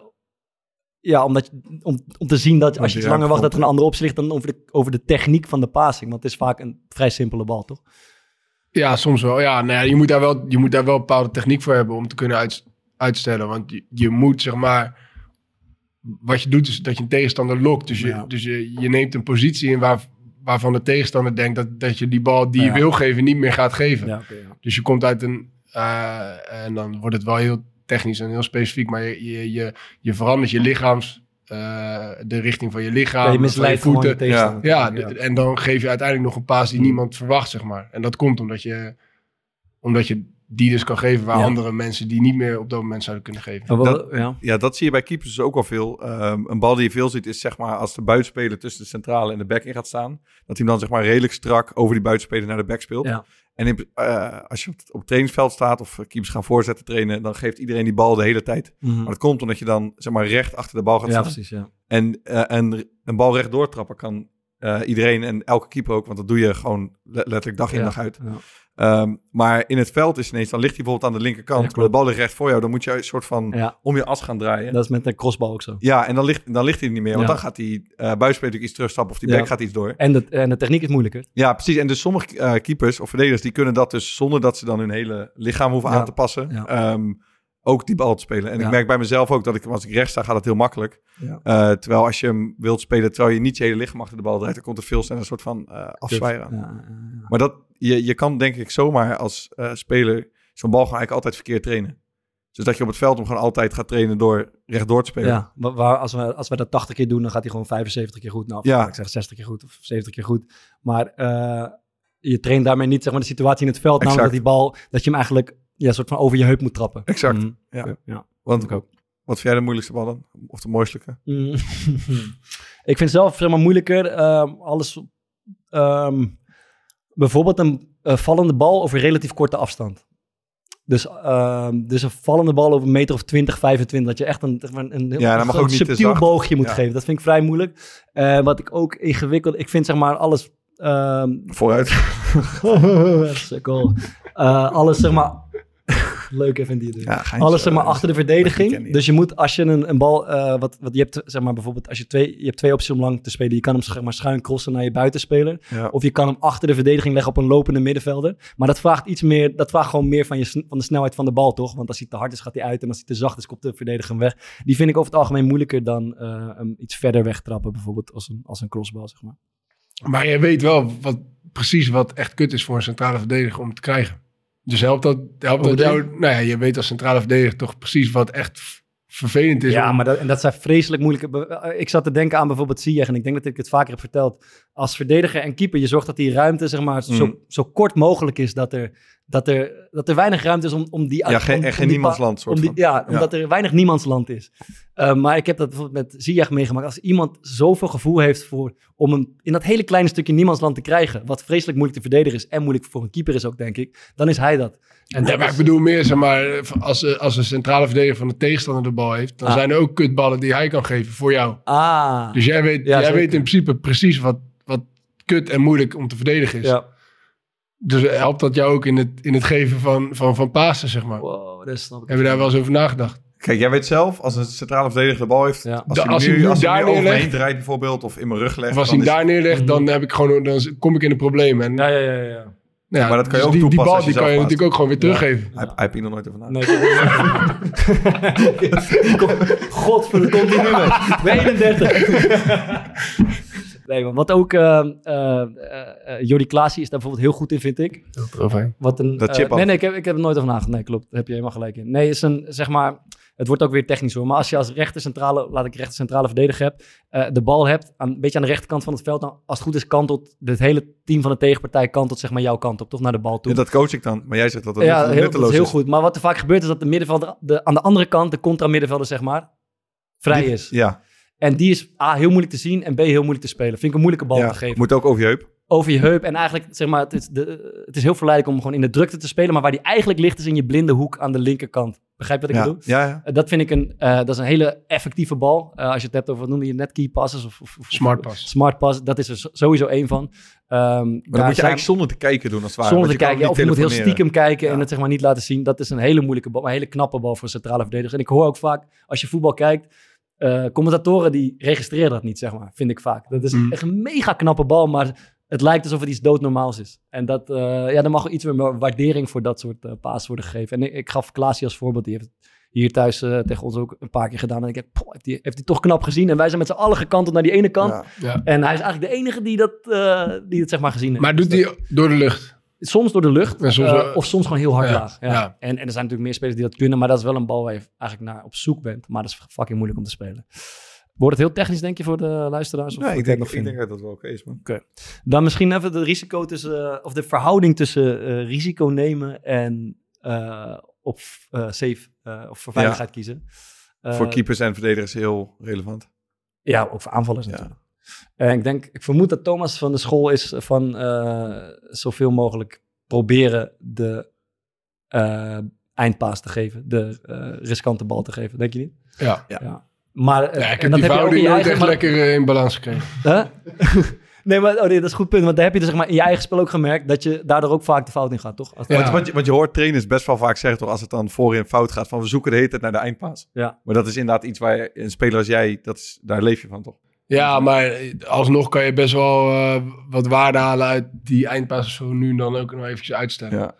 ja, omdat je, om, om te zien dat als je iets langer wacht dat er een andere optie ligt dan over de, over de techniek van de passing. Want het is vaak een vrij simpele bal, toch? Ja, soms wel. Ja, nou ja, je, moet daar wel je moet daar wel een bepaalde techniek voor hebben om te kunnen uit, uitstellen. Want je, je moet, zeg maar... Wat je doet is dat je een tegenstander lokt. Dus je, Ja. dus je, je neemt een positie in waar, waarvan de tegenstander denkt... Dat, dat je die bal die je wil geven niet meer gaat geven. Ja. Dus je komt uit een... eh, en dan wordt het wel heel technisch en heel specifiek. Maar je, je, je, je verandert je lichaams... eh, de richting van je lichaam. Ja, je misleidt voeten. Ja, en dan geef je uiteindelijk nog een paas die niemand verwacht, zeg maar. En dat komt omdat je, omdat je die dus kan geven waar Ja. andere mensen die niet meer op dat moment zouden kunnen geven. Dat- ja. Ja, dat zie je bij keepers dus ook wel veel. Ehm, een bal die je veel ziet is zeg maar als de buitenspeler tussen de centrale en de back in gaat staan. Dat hij dan zeg maar redelijk strak over die buitenspeler naar de back speelt. Ja. En in, eh, als je op het, op het trainingsveld staat of keepers gaan voorzetten trainen, dan geeft iedereen die bal de hele tijd. Mhm. Maar dat komt omdat je dan zeg maar recht achter de bal gaat ja, staan. precies, ja. En, eh, en een bal recht doortrappen kan eh, iedereen en elke keeper ook, want dat doe je gewoon le- letterlijk dag in Ja, dag uit. Ehm, maar in het veld is ineens, dan ligt hij bijvoorbeeld aan de linkerkant, Ja, maar de bal ligt recht voor jou, dan moet je een soort van Ja, om je as gaan draaien. dat is met een crossbal ook zo. Ja, en dan ligt, dan ligt hij er niet meer, want Ja. dan gaat die uh, buitenspeler natuurlijk iets terugstappen of die back gaat iets door. En de, en de techniek is moeilijker. Ja, precies. En dus sommige eh, keepers of verdedigers, die kunnen dat dus zonder dat ze dan hun hele lichaam hoeven aan te passen, ehm, ook die bal te spelen. En ik merk bij mezelf ook dat ik, als ik rechts sta, gaat het heel makkelijk. Eh, terwijl als je hem wilt spelen, terwijl je niet je hele lichaam achter de bal draait, dan komt er veel sneller een soort van eh afzwaaien aan. Maar dat, je, je kan denk ik zomaar als eh, speler zo'n bal gewoon eigenlijk altijd verkeerd trainen. Dus dat je op het veld hem gewoon altijd gaat trainen door rechtdoor te spelen. Ja, waar, als, we, als we dat 80 keer doen, dan gaat hij gewoon 75 keer goed. Nou, Ja. ik zeg 60 keer goed of 70 keer goed. Maar eh, je traint daarmee niet zeg maar, de situatie in het veld. Namelijk dat Exact. die bal, dat je hem eigenlijk ja, soort van over je heup moet trappen. Exact. Mhm. Ja. ja. Want ik ook. wat vind jij de moeilijkste bal dan? Of de mooiste? Mm. [laughs] ik vind zelf zeg maar, moeilijker ehm, alles. ehm, bijvoorbeeld een eh, vallende bal over relatief korte afstand. Dus, ehm, dus een vallende bal over een meter of 20, 25. Dat je echt een, een Ja, te subtiel boogje moet Ja. geven. Dat vind ik vrij moeilijk. Eh, wat ik ook ingewikkeld... Ik vind zeg maar alles... ehm, Vooruit. [laughs] Eh, alles zeg maar... Leuk even die doen. Ja, geintje. Alles zeg maar achter de verdediging. die. Dus je moet als je een, een bal, eh, wat, wat je hebt zeg maar bijvoorbeeld als je twee, je hebt twee opties om lang te spelen. Je kan hem zeg maar schuin crossen naar je buitenspeler. Ja. Of je kan hem achter de verdediging leggen op een lopende middenvelder. Maar dat vraagt iets meer, dat vraagt gewoon meer van, je, van de snelheid van de bal toch? Want als hij te hard is gaat hij uit en als hij te zacht is komt de verdediger hem weg. Die vind ik over het algemeen moeilijker dan eh, hem iets verder wegtrappen bijvoorbeeld als een, als een crossbal zeg maar. Maar je weet wel wat, precies wat echt kut is voor een centrale verdediger om te krijgen. Dus helpt dat, helpt dat jou... Nou ja, je weet als centrale verdediger toch precies wat echt vervelend is. Ja, om- maar dat, en dat zijn vreselijk moeilijke... eh, Ik zat te denken aan bijvoorbeeld Ziyech en ik denk dat ik het vaker heb verteld. Als verdediger en keeper, je zorgt dat die ruimte zeg maar, zo, Mm. zo kort mogelijk is. Dat er, dat er, dat er weinig ruimte is om, om die... Ja, geen, om- en om geen die niemandsland soort om die, van. ja, omdat er weinig niemandsland is. Uh, maar ik heb dat bijvoorbeeld met Ziyech meegemaakt. Als iemand zoveel gevoel heeft voor, om hem in dat hele kleine stukje niemandsland te krijgen, wat vreselijk moeilijk te verdedigen is en moeilijk voor een keeper is ook, denk ik, dan is hij dat. En Ja, maar is- ik bedoel meer, zeg maar, als, als een centrale verdediger van de tegenstander de bal heeft, dan Ah. zijn er ook kutballen die hij kan geven voor jou. Ah. Dus jij weet, Ja, jij zeker. weet in principe precies wat, wat kut en moeilijk om te verdedigen is. ja. Dus helpt dat jou ook in het, in het geven van, van, van Pasen, zeg maar. Wow, dat snap ik. Heb je daar wel eens over nagedacht? Kijk, jij weet zelf, als een centrale verdediger de bal heeft, Ja. als hij als nu, hij als hij daar nu over me heen neerlegt- draait bijvoorbeeld, of in mijn rug legt, Of als dan hij hem daar neerlegt, dan, Mhm. heb ik gewoon, dan kom ik in de problemen. En, Ja, ja, ja, ja. ja, Maar dat kan je dus ook die, die toepassen bal als je die kan je natuurlijk ook gewoon weer teruggeven. Hij, hij heeft hier nog nooit over na. Nee, [laughs] die mee. Ik ben 31. Nee, maar wat ook... eh eh eh, Jordi Klaasie is daar bijvoorbeeld heel goed in, vind ik. Wat een, Dat chip af. nee, nee, ik heb, ik heb er nooit over nagedacht. Nee, klopt. Daar heb je helemaal gelijk in. Nee, is een, zeg maar... Het wordt ook weer technisch hoor. Maar als je als rechter centrale, laat ik rechter centrale verdediger heb, eh, de bal hebt, aan, een beetje aan de rechterkant van het veld, dan als het goed is kantelt het hele team van de tegenpartij kantelt zeg maar jouw kant op, toch naar de bal toe. Ja, dat coach ik dan, maar jij zegt dat dat ja, heel, dat nutteloos is heel is. goed. Maar wat er vaak gebeurt is dat de middenvelder de, aan de andere kant, de contra-middenvelder zeg maar, vrij Die- is. Ja, En die is A, heel moeilijk te zien en B, heel moeilijk te spelen. Vind ik een moeilijke bal ja. te geven. moet ook over je heup. Over je heup en eigenlijk, zeg maar, het is, de, het is heel verleidelijk om gewoon in de drukte te spelen. Maar waar die eigenlijk ligt is in je blinde hoek aan de linkerkant Begrijp je wat ik Ja, bedoel? ja, ja. Eh, dat vind ik een, eh, dat is een hele effectieve bal. Eh, als je het hebt over, wat noem je net, key passes of, of, of Smart pass. Smart pass, dat is er sowieso één van. Ehm, Maar dan moet je eigenlijk zonder te kijken doen als het ware. zonder te kijken. Ja, of je moet heel stiekem kijken en het zeg maar niet laten zien. Dat is een hele moeilijke bal, maar een hele knappe bal voor een centrale verdediger. En ik hoor ook vaak, als je voetbal kijkt, eh, commentatoren die registreren dat niet, zeg maar, vind ik vaak. Dat is Mm. echt een mega knappe bal, maar het lijkt alsof het iets doodnormaals is. En dat, eh ja, dan mag er iets meer waardering voor dat soort eh paas worden gegeven. En ik, ik gaf Klaasie als voorbeeld, die heeft het hier thuis eh, tegen ons ook een paar keer gedaan. En ik denk, poh, heeft hij heeft hij toch knap gezien. En wij zijn met z'n allen gekanteld naar die ene kant. Ja. Ja. En hij is eigenlijk de enige die dat, eh, die het zeg maar gezien heeft. Maar Dus doet dat- hij door de lucht? Soms door de lucht, soms, eh, of soms gewoon heel hard ja, laag. Ja. ja. En, en er zijn natuurlijk meer spelers die dat kunnen, maar dat is wel een bal waar je eigenlijk naar op zoek bent. Maar dat is fucking moeilijk om te spelen. Wordt het heel technisch, denk je, voor de luisteraars? Of Nee, ik denk, het ik nog denk dat dat wel oké is, man. Dan misschien even de risico tussen, eh, of de verhouding tussen eh, risico nemen en op safe of voor veiligheid kiezen. Voor keepers en verdedigers heel relevant. Ja, ook voor aanvallers Ja. natuurlijk. En ik denk, ik vermoed dat Thomas van de school is van eh, zoveel mogelijk proberen de eh, eindpaas te geven, de eh, riskante bal te geven. Denk je niet? Ja. Ja. Maar eh, Ja, ik en heb dat die verhouding je nooit eigen echt maar- lekker eh, in balans gekregen. [laughs] Huh? nee, maar oh nee, dat is een goed punt. Want daar heb je dus zeg maar in je eigen spel ook gemerkt dat je daardoor ook vaak de fout in gaat, toch? Als Ja. Want, want, je, want je hoort trainers best wel vaak zeggen, toch, als het dan voorin fout gaat, van we zoeken de hele tijd naar de eindpaas. Ja. Maar dat is inderdaad iets waar je, een speler als jij, dat is, daar leef je van, toch? Ja, maar alsnog kan je best wel eh, wat waarde halen uit die eindpassen zo nu en dan ook nog eventjes uitstellen. Ja.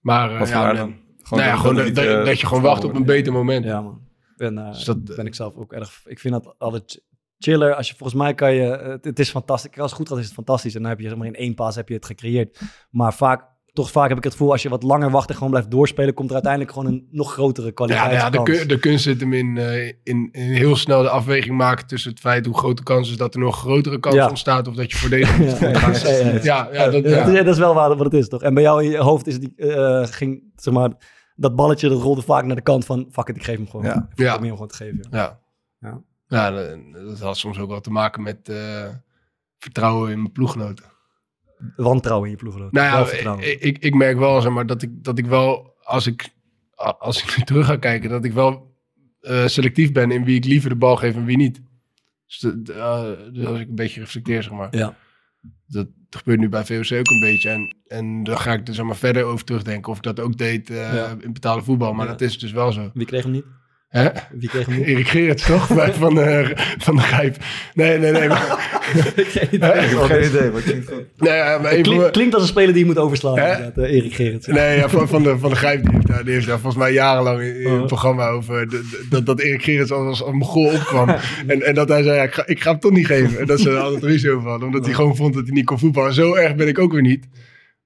Maar eh, ja, dan? nou ja, dat- gewoon dat eh, dat je gewoon wacht op een beter moment. Ja, man. Ben, eh, Dus dat- ben ik zelf ook erg. Ik vind dat altijd chiller. Als je volgens mij kan je. Het, het is fantastisch. Als het goed gaat, is het fantastisch. En dan heb je zeg maar in één pas heb je het gecreëerd. Maar vaak, toch vaak heb ik het gevoel, als je wat langer wacht en gewoon blijft doorspelen, komt er uiteindelijk gewoon een nog grotere Ja, kwaliteit. ja de, kun- de kunst zit hem in, eh, in, in heel snel de afweging maken tussen het feit hoe groot de kans is dat er nog grotere kans Ja. ontstaat of dat je Ja, moet gaan. ja, ja, ja. Ja, ja, dat, ja. is, dat is wel waar, wat het is, toch? En bij jou in je hoofd is die, eh, ging, zeg maar, dat balletje dat rolde vaak naar de kant van, fuck it, ik geef hem gewoon. Ja. Ik Ja. probeer hem gewoon te geven. Ja. Ja. Ja, dat, dat had soms ook wel te maken met eh, vertrouwen in mijn ploeggenoten. Wantrouwen in je ploeggenoot. Nou ja, ik, ik, ik merk wel zeg maar, dat, ik, dat ik wel, als ik, als ik nu [laughs] terug ga kijken, dat ik wel eh, selectief ben in wie ik liever de bal geef en wie niet. Dus, de- de, eh, dus als ik een beetje reflecteer, zeg maar. Ja. Dat gebeurt nu bij VOC ook een beetje. En, en dan ga ik er zeg maar, verder over terugdenken of ik dat ook deed eh, Ja. in betaalde voetbal. Maar Ja. dat is dus wel zo. Wie kreeg hem niet? Hè? Wie kreeg hem niet? Erik Gerrits, toch? [laughs] Bij- van, de, van de Grijp. Nee, nee, nee. Maar, Hè? Heb geen idee, maar klinkt goed. nee, ja, maar even, Klink- klinkt als een speler die je moet overslaan, inderdaad, eh, Erik Gerrits. Nee, ja, van, van, de, van de Grijp, die heeft, daar, die heeft daar volgens mij jarenlang in, in Oh. het programma over de- de- dat, dat Erik Gerrits als, als een mogol opkwam. [laughs] en, en dat hij zei, ja, ik, ga, ik ga hem toch niet geven. En dat ze er altijd ruzie over hadden, omdat hij gewoon vond dat hij niet kon voetballen. Zo erg ben ik ook weer niet.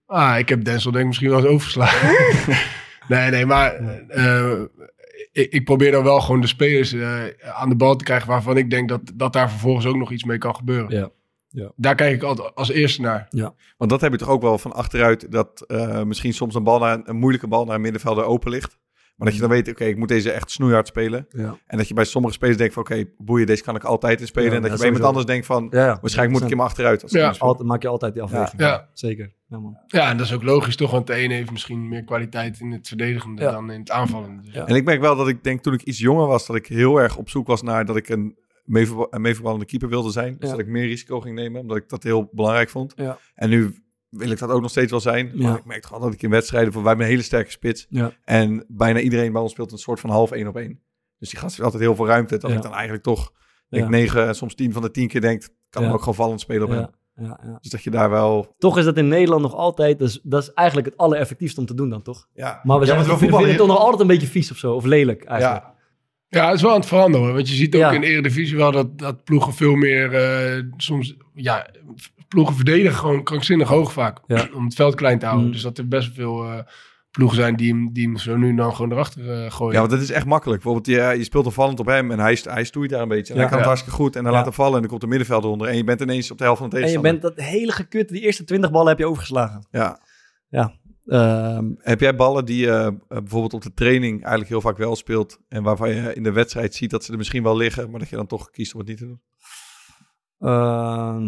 Ah, ik heb Denzel denk ik misschien wel eens overgeslagen. [laughs] nee, nee, maar eh, ik, ik probeer dan wel gewoon de spelers eh, aan de bal te krijgen waarvan ik denk dat, dat daar vervolgens ook nog iets mee kan gebeuren. Ja. Ja. Daar kijk ik altijd als eerste naar. Want dat heb je toch ook wel van achteruit, dat eh, misschien soms een, bal naar, een moeilijke bal naar een middenvelder open ligt. Maar dat je dan weet, oké, ik moet deze echt snoeihard spelen. Ja. En dat je bij sommige spelers denkt van, oké, boeien, deze kan ik altijd in spelen. Ja, en dat ja, je bij iemand anders denkt van, Ja, ja. waarschijnlijk moet ik hem achteruit. Als Ja. Altijd, maak je altijd die afweging. Ja. Zeker. Ja, man. Ja, en dat is ook logisch toch, want de ene heeft misschien meer kwaliteit in het verdedigende Ja. dan in het aanvallende. Dus Ja. En ik merk wel dat ik denk, toen ik iets jonger was, dat ik heel erg op zoek was naar dat ik een, meevoetbal- een meevoetballende keeper wilde zijn. Dus Ja. dat ik meer risico ging nemen, omdat ik dat heel belangrijk vond. Ja. En nu wil ik dat ook nog steeds wel zijn. Ja. Maar ik merk toch wel dat ik in wedstrijden, voor wij hebben een hele sterke spits. Ja. En bijna iedereen bij ons speelt een soort van half één op één. Dus die gast heeft altijd heel veel ruimte. Dat Ja. ik dan eigenlijk toch, denk Ja. negen en soms tien van de tien keer denkt, kan Ja. hem ook gewoon vallend spelen op hem. Ja. Ja, ja. Dus dat je daar wel... Toch is dat in Nederland nog altijd, dus, dat is eigenlijk het allereffectiefste om te doen dan, toch? Ja, Maar we, zijn, we vinden het toch nog altijd een beetje vies of zo, of lelijk eigenlijk. Ja, Ja, het is wel aan het veranderen. Want je ziet ook Ja. in de Eredivisie wel dat, dat ploegen veel meer... eh, soms, ja, ploegen verdedigen gewoon krankzinnig hoog vaak. Ja. Om het veld klein te houden. Mm. Dus dat er best veel eh, ploegen zijn die hem, die hem zo nu en dan gewoon erachter eh, gooien. Ja, want dat is echt makkelijk. Bijvoorbeeld, je, je speelt een vallend op hem en hij, st- hij stoeit daar een beetje. En Ja. hij kan het Ja. hartstikke goed en dan Ja. laat hem vallen en dan komt de middenveld onder. En je bent ineens op de helft van de En je tegenstander. bent dat hele gekut, die eerste 20 ballen heb je overgeslagen. Ja. Ehm, Heb jij ballen die je eh, bijvoorbeeld op de training eigenlijk heel vaak wel speelt en waarvan je in de wedstrijd ziet dat ze er misschien wel liggen, maar dat je dan toch kiest om het niet te doen? Ehm,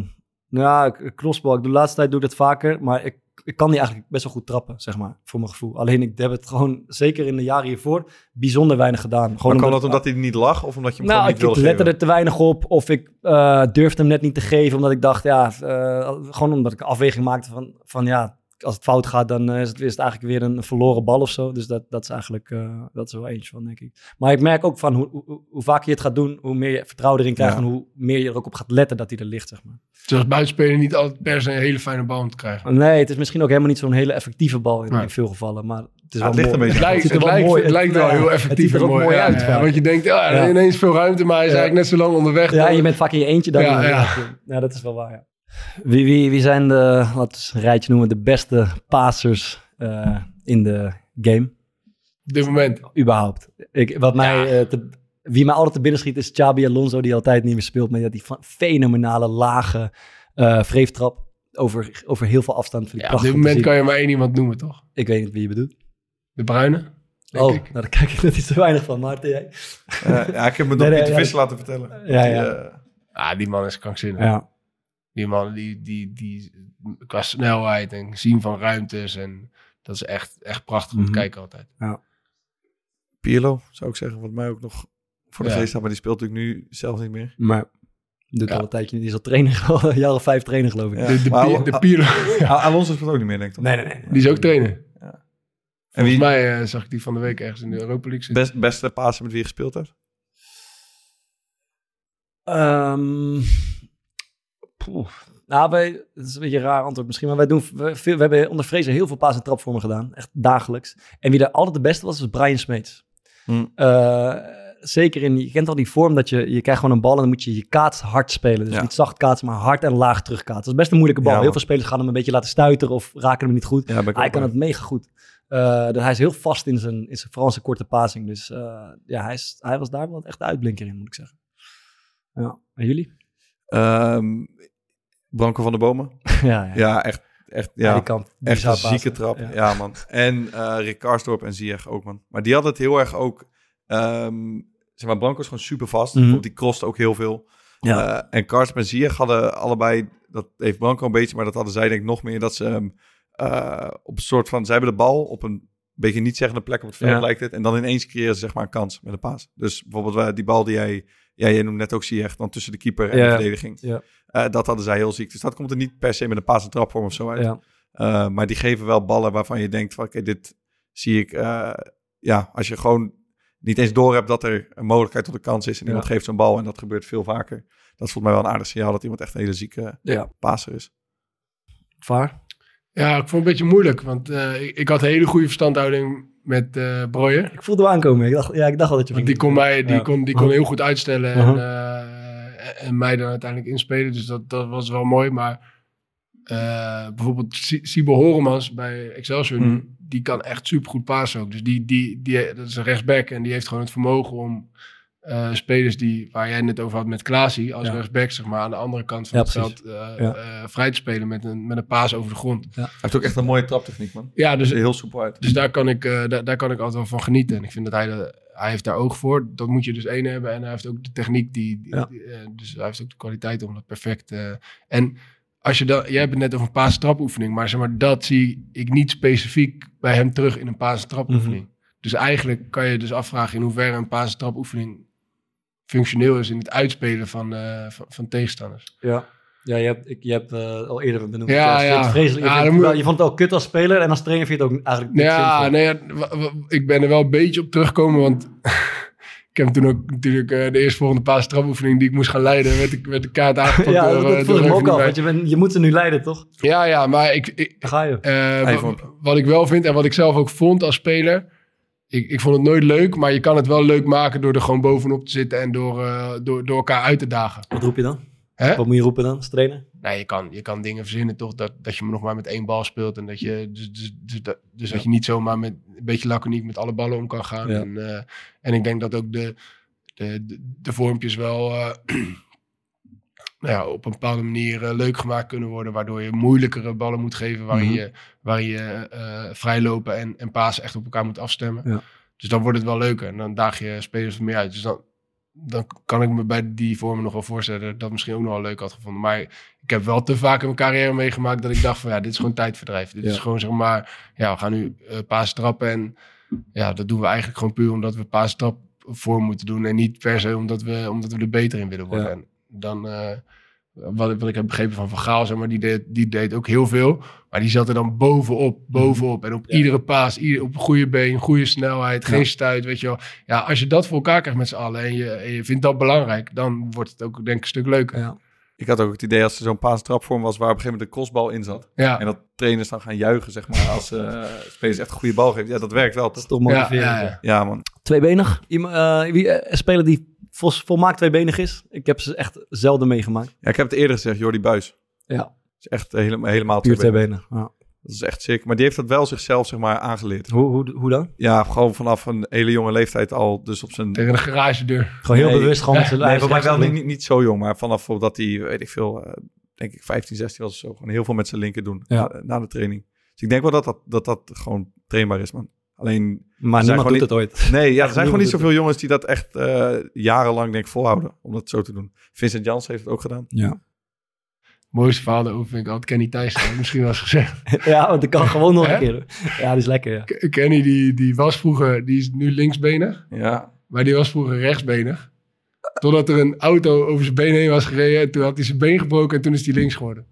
nou ja, ik- crossbal. Ik doe de laatste tijd doe ik dat vaker. Maar ik ik kan die eigenlijk best wel goed trappen, zeg maar, voor mijn gevoel. Alleen ik heb het gewoon, zeker in de jaren hiervoor, bijzonder weinig gedaan. Gewoon Maar kwam dat omdat hij niet lag of omdat je hem nou, gewoon ik, niet ik wilde lette geven? er te weinig op. Of ik eh, durfde hem net niet te geven. Omdat ik dacht, ja, eh, gewoon omdat ik een afweging maakte van, van ja, als het fout gaat, dan eh, is het, is het eigenlijk weer een verloren bal of zo. Dus dat, dat is eigenlijk, eh, dat is wel eentje van, denk ik. Maar ik merk ook van hoe, hoe, hoe vaker je het gaat doen, hoe meer je vertrouwen erin krijgt. Ja. En hoe meer je er ook op gaat letten dat hij er ligt, zeg maar. Zoals buitenspeler niet altijd per se een hele fijne bal om te krijgen. Nee, het is misschien ook helemaal niet zo'n hele effectieve bal in, Nee. in veel gevallen. Maar het is Ja, wel het ligt mooi. een Het beetje lijkt, het wel lijkt, mooi- het lijkt wel ja, heel het effectief en mooi. mooi Ja, uit ja, vaak. want je denkt, ja, Ja. ineens veel ruimte, maar hij is Ja. eigenlijk net zo lang onderweg. Ja, dan- en je bent vaak in je eentje dan. Ja, ja. ja, dat is wel waar, ja. Wie, wie, wie zijn de, laten we eens een rijtje noemen, de beste passers eh, in de game? Op dit moment. Überhaupt. Ik, wat mij, eh, te- wie mij altijd te binnen schiet is Xabi Alonso, die altijd niet meer speelt. Maar die had die fenomenale, lage eh vreeftrap over, over heel veel afstand. Vind ik Ja, op dit moment kan je maar één iemand noemen, toch? Ik weet niet wie je bedoelt. De Bruine? Denk oh, ik. nou, daar kijk ik net iets te weinig van. Maarten, jij? Eh, ja, ik heb me [laughs] door Nee, nee, Pieter ja. Visser laten vertellen. Ja, Die, ja. Ah, die man is krankzinnig. Ja. Die man, die, die, die, qua snelheid en zien van ruimtes. En dat is echt, echt prachtig om Mhm. te kijken altijd. Pirlo, zou ik zeggen, wat mij ook nog voor de Ja. geest staat. Maar die speelt natuurlijk nu zelf niet meer. Maar doet Ja. al een tijdje. Die is al trainer, [laughs] al een jaar of vijf trainer geloof ik. Ja. De, de, Maar de Pirlo, [laughs] Alonso speelt ook niet meer, denk ik. toch? Nee, nee, nee. die is ook trainer. En Volgens wie mij eh, zag ik die van de week ergens in de Europa League zitten. best, beste passer met wie je gespeeld hebt? Ehm, poeh. Nou, wij, dat is een beetje een raar antwoord misschien, maar wij doen we, we hebben onder Vrezen heel veel paas- en trapvormen gedaan, echt dagelijks. En wie daar altijd de beste was, was Brian Smeets. Hm. Eh, zeker in, je kent al die vorm dat je, je krijgt gewoon een bal en dan moet je je kaats hard spelen. Dus Ja. niet zacht kaatsen, maar hard en laag terugkaatsen. Dat is best een moeilijke bal. Ja, heel veel spelers gaan hem een beetje laten stuiteren of raken hem niet goed. Ja, Hij kan bij. het mega goed. Dus hij is heel vast in zijn, in zijn, zijn korte passing. Dus eh, ja, hij, is, hij was daar wel echt de uitblinker in, moet ik zeggen. Ja, en jullie? Ehm, Branko van der Bomen. [laughs] ja, ja. Ja, echt, echt, Ja, ja, die kan echt een zieke trap. Ja, Ja. man. En eh Rick Karsdorp en Ziyech ook, man. Maar die had het heel erg ook... ehm, zeg maar, Branko is gewoon super vast. Mhm. Die crost ook heel veel. Ja. Eh, en Karsdorp en Ziyech hadden allebei... Dat heeft Branko een beetje, maar dat hadden zij denk ik nog meer. Dat ze eh, op een soort van... Zij hebben de bal op een beetje niet zeggende plek op het veld, Ja. lijkt het. En dan ineens creëren ze zeg maar een kans met een paas. Dus bijvoorbeeld eh, die bal die jij... Ja, jij noemt net ook Ziyech, dan tussen de keeper en Ja. de verdediging. Ja. Eh, dat hadden zij heel ziek. Dus dat komt er niet per se met een paas en trapvorm of zo uit. Ja. Uh, maar die geven wel ballen waarvan je denkt van oké, dit zie ik. uh, ja, als je gewoon niet eens door hebt dat er een mogelijkheid tot een kans is en iemand geeft zo'n bal en dat gebeurt veel vaker. Dat is volgens mij wel een aardig signaal dat iemand echt een hele zieke ja. passer is. Vaar? Ja, ik vond het een beetje moeilijk. Want eh, ik, ik had een hele goede verstandhouding met Breuer. Ik voelde hem aankomen. Ik dacht, ja, ik dacht al dat je Want die kon mij die Ja. kon, die kon heel goed uitstellen en, Uh-huh. eh, en mij dan uiteindelijk inspelen. Dus dat, dat was wel mooi. Maar bijvoorbeeld Si- Sibo Horemans bij Excelsior, nu, die kan echt supergoed pasen ook. Dus die, die, die, dat is een rechtsback en die heeft gewoon het vermogen om eh, spelers die, waar jij het net over had met Klaasie, als Ja. rechtsback zeg maar aan de andere kant van Ja, het precies. veld eh, Ja. eh, vrij te spelen met een, met een paas over de grond. Hij heeft ook echt een mooie traptechniek, man. Ja, dus heel soepel uit. dus daar kan, ik, eh, daar, daar kan ik altijd wel van genieten. En ik vind dat hij, de, hij heeft daar oog voor. Dat moet je dus één hebben. En hij heeft ook de techniek. Die, die- Ja. die, eh, dus hij heeft ook de kwaliteit om dat perfect... eh, en als je dan... Jij hebt het net over een paas trapoefening. Maar zeg maar, dat zie ik niet specifiek bij hem terug in een paas trapoefening. Dus eigenlijk kan je dus afvragen in hoeverre een paas trapoefening functioneel is in het uitspelen van, eh, van, van tegenstanders. Ja. Ja, je hebt, ik, je hebt eh, al eerder benoemd. Ja, ja. Vreselijk. Je, Ja, vindt moet- je vond het wel kut als speler en als trainer vind je het ook eigenlijk niet Ja, zinvol. nee, ja, ik ben er wel een beetje op teruggekomen, want [laughs] ik heb toen ook natuurlijk eh, de eerstvolgende paas trapoefening die ik moest gaan leiden, werd ik werd de kaart [laughs] aangepakt Ja, door, dat, dat door ik ook bij. Want je, je moet ze nu leiden, toch? Ja, ja, maar ik, ik, ga je. eh, op. wat ik wel vind en wat ik zelf ook vond als speler, ik, ik vond het nooit leuk, maar je kan het wel leuk maken door er gewoon bovenop te zitten en door, eh, door, door elkaar uit te dagen. Wat roep je dan? Hè? Wat moet je roepen dan als trainer? Nee, je kan, je kan dingen verzinnen toch dat, dat je nog maar met één bal speelt. En dat je, dus, dus, dus, dat, dus dat je niet zomaar met een beetje laconiek met alle ballen om kan gaan. Ja. En, eh, en ik denk dat ook de, de, de, de vormpjes wel eh, [clears throat] nou ja, op een bepaalde manier eh, leuk gemaakt kunnen worden. Waardoor je moeilijkere ballen moet geven. Waarin Mhm. je, waarin je eh, vrijlopen en, en pasen echt op elkaar moet afstemmen. Ja. Dus dan wordt het wel leuker. En dan daag je spelers er meer uit. Dus dan, dan kan ik me bij die vormen nog wel voorstellen dat misschien ook nog wel leuk had gevonden. Maar ik heb wel te vaak in mijn carrière meegemaakt dat ik dacht van ja, dit is gewoon tijdverdrijf. Dit Ja. is gewoon zeg maar, ja, we gaan nu eh paas trappen en ja, dat doen we eigenlijk gewoon puur omdat we paas trap voor moeten doen en niet per se omdat we, omdat we er beter in willen worden. Ja. En dan, eh, wat, ik- wat ik heb begrepen van Van Gaal, zeg maar, die deed, die deed ook heel veel. Maar die zat er dan bovenop, bovenop. En op iedere paas, ieder, op een goede been, goede snelheid, geen stuit, weet je wel. Ja, als je dat voor elkaar krijgt met z'n allen en je, en je vindt dat belangrijk, dan wordt het ook denk ik een stuk leuker. Ja. Ik had ook het idee als er zo'n paastrapvorm was waar op een gegeven moment de crossbal in zat. Ja, En dat trainers dan gaan juichen, zeg maar, als eh [laughs] spelers echt een goede bal geven. Ja, dat werkt wel, Dat toch? is toch ja, motiverend. ja, ja. ja. Ja, man. Tweebenig. Iemand, eh, wie, speler die volmaakt tweebenig is. Ik heb ze echt zelden meegemaakt. Ja, ik heb het eerder gezegd, Jordi Buis. Ja, is echt helemaal, helemaal puur tweebenig. Ja. Dat is echt sick. Maar die heeft dat wel zichzelf, zeg maar, aangeleerd. Hoe, hoe, hoe dan? Ja, gewoon vanaf een hele jonge leeftijd al. Dus op zijn... Tegen de garagedeur. Gewoon heel Nee, bewust gewoon met zijn Nee, mij wel niet, niet zo jong, maar vanaf dat hij, weet ik veel, eh, denk ik 15, 16 was of zo. Gewoon heel veel met zijn linker doen Ja. na, na de training. Dus ik denk wel dat dat, dat, dat gewoon trainbaar is, man. Alleen, Maar zijn niemand doet gewoon het ooit. nee, ja, er [laughs] zijn gewoon niet zoveel jongens die dat echt eh, jarenlang, denk ik, volhouden. Om dat zo te doen. Vincent Jans heeft het ook gedaan. Ja. Mooiste verhaal daarover vind ik altijd Kenny Thijssen. Misschien wel eens gezegd. [laughs] ja, want ik kan [laughs] gewoon nog een keer. Ja, die is lekker, ja. Kenny die, die was vroeger, die is nu linksbenig. Ja. Maar die was vroeger rechtsbenig. Totdat er een auto over zijn been heen was gereden. En toen had hij zijn been gebroken en toen is hij links geworden.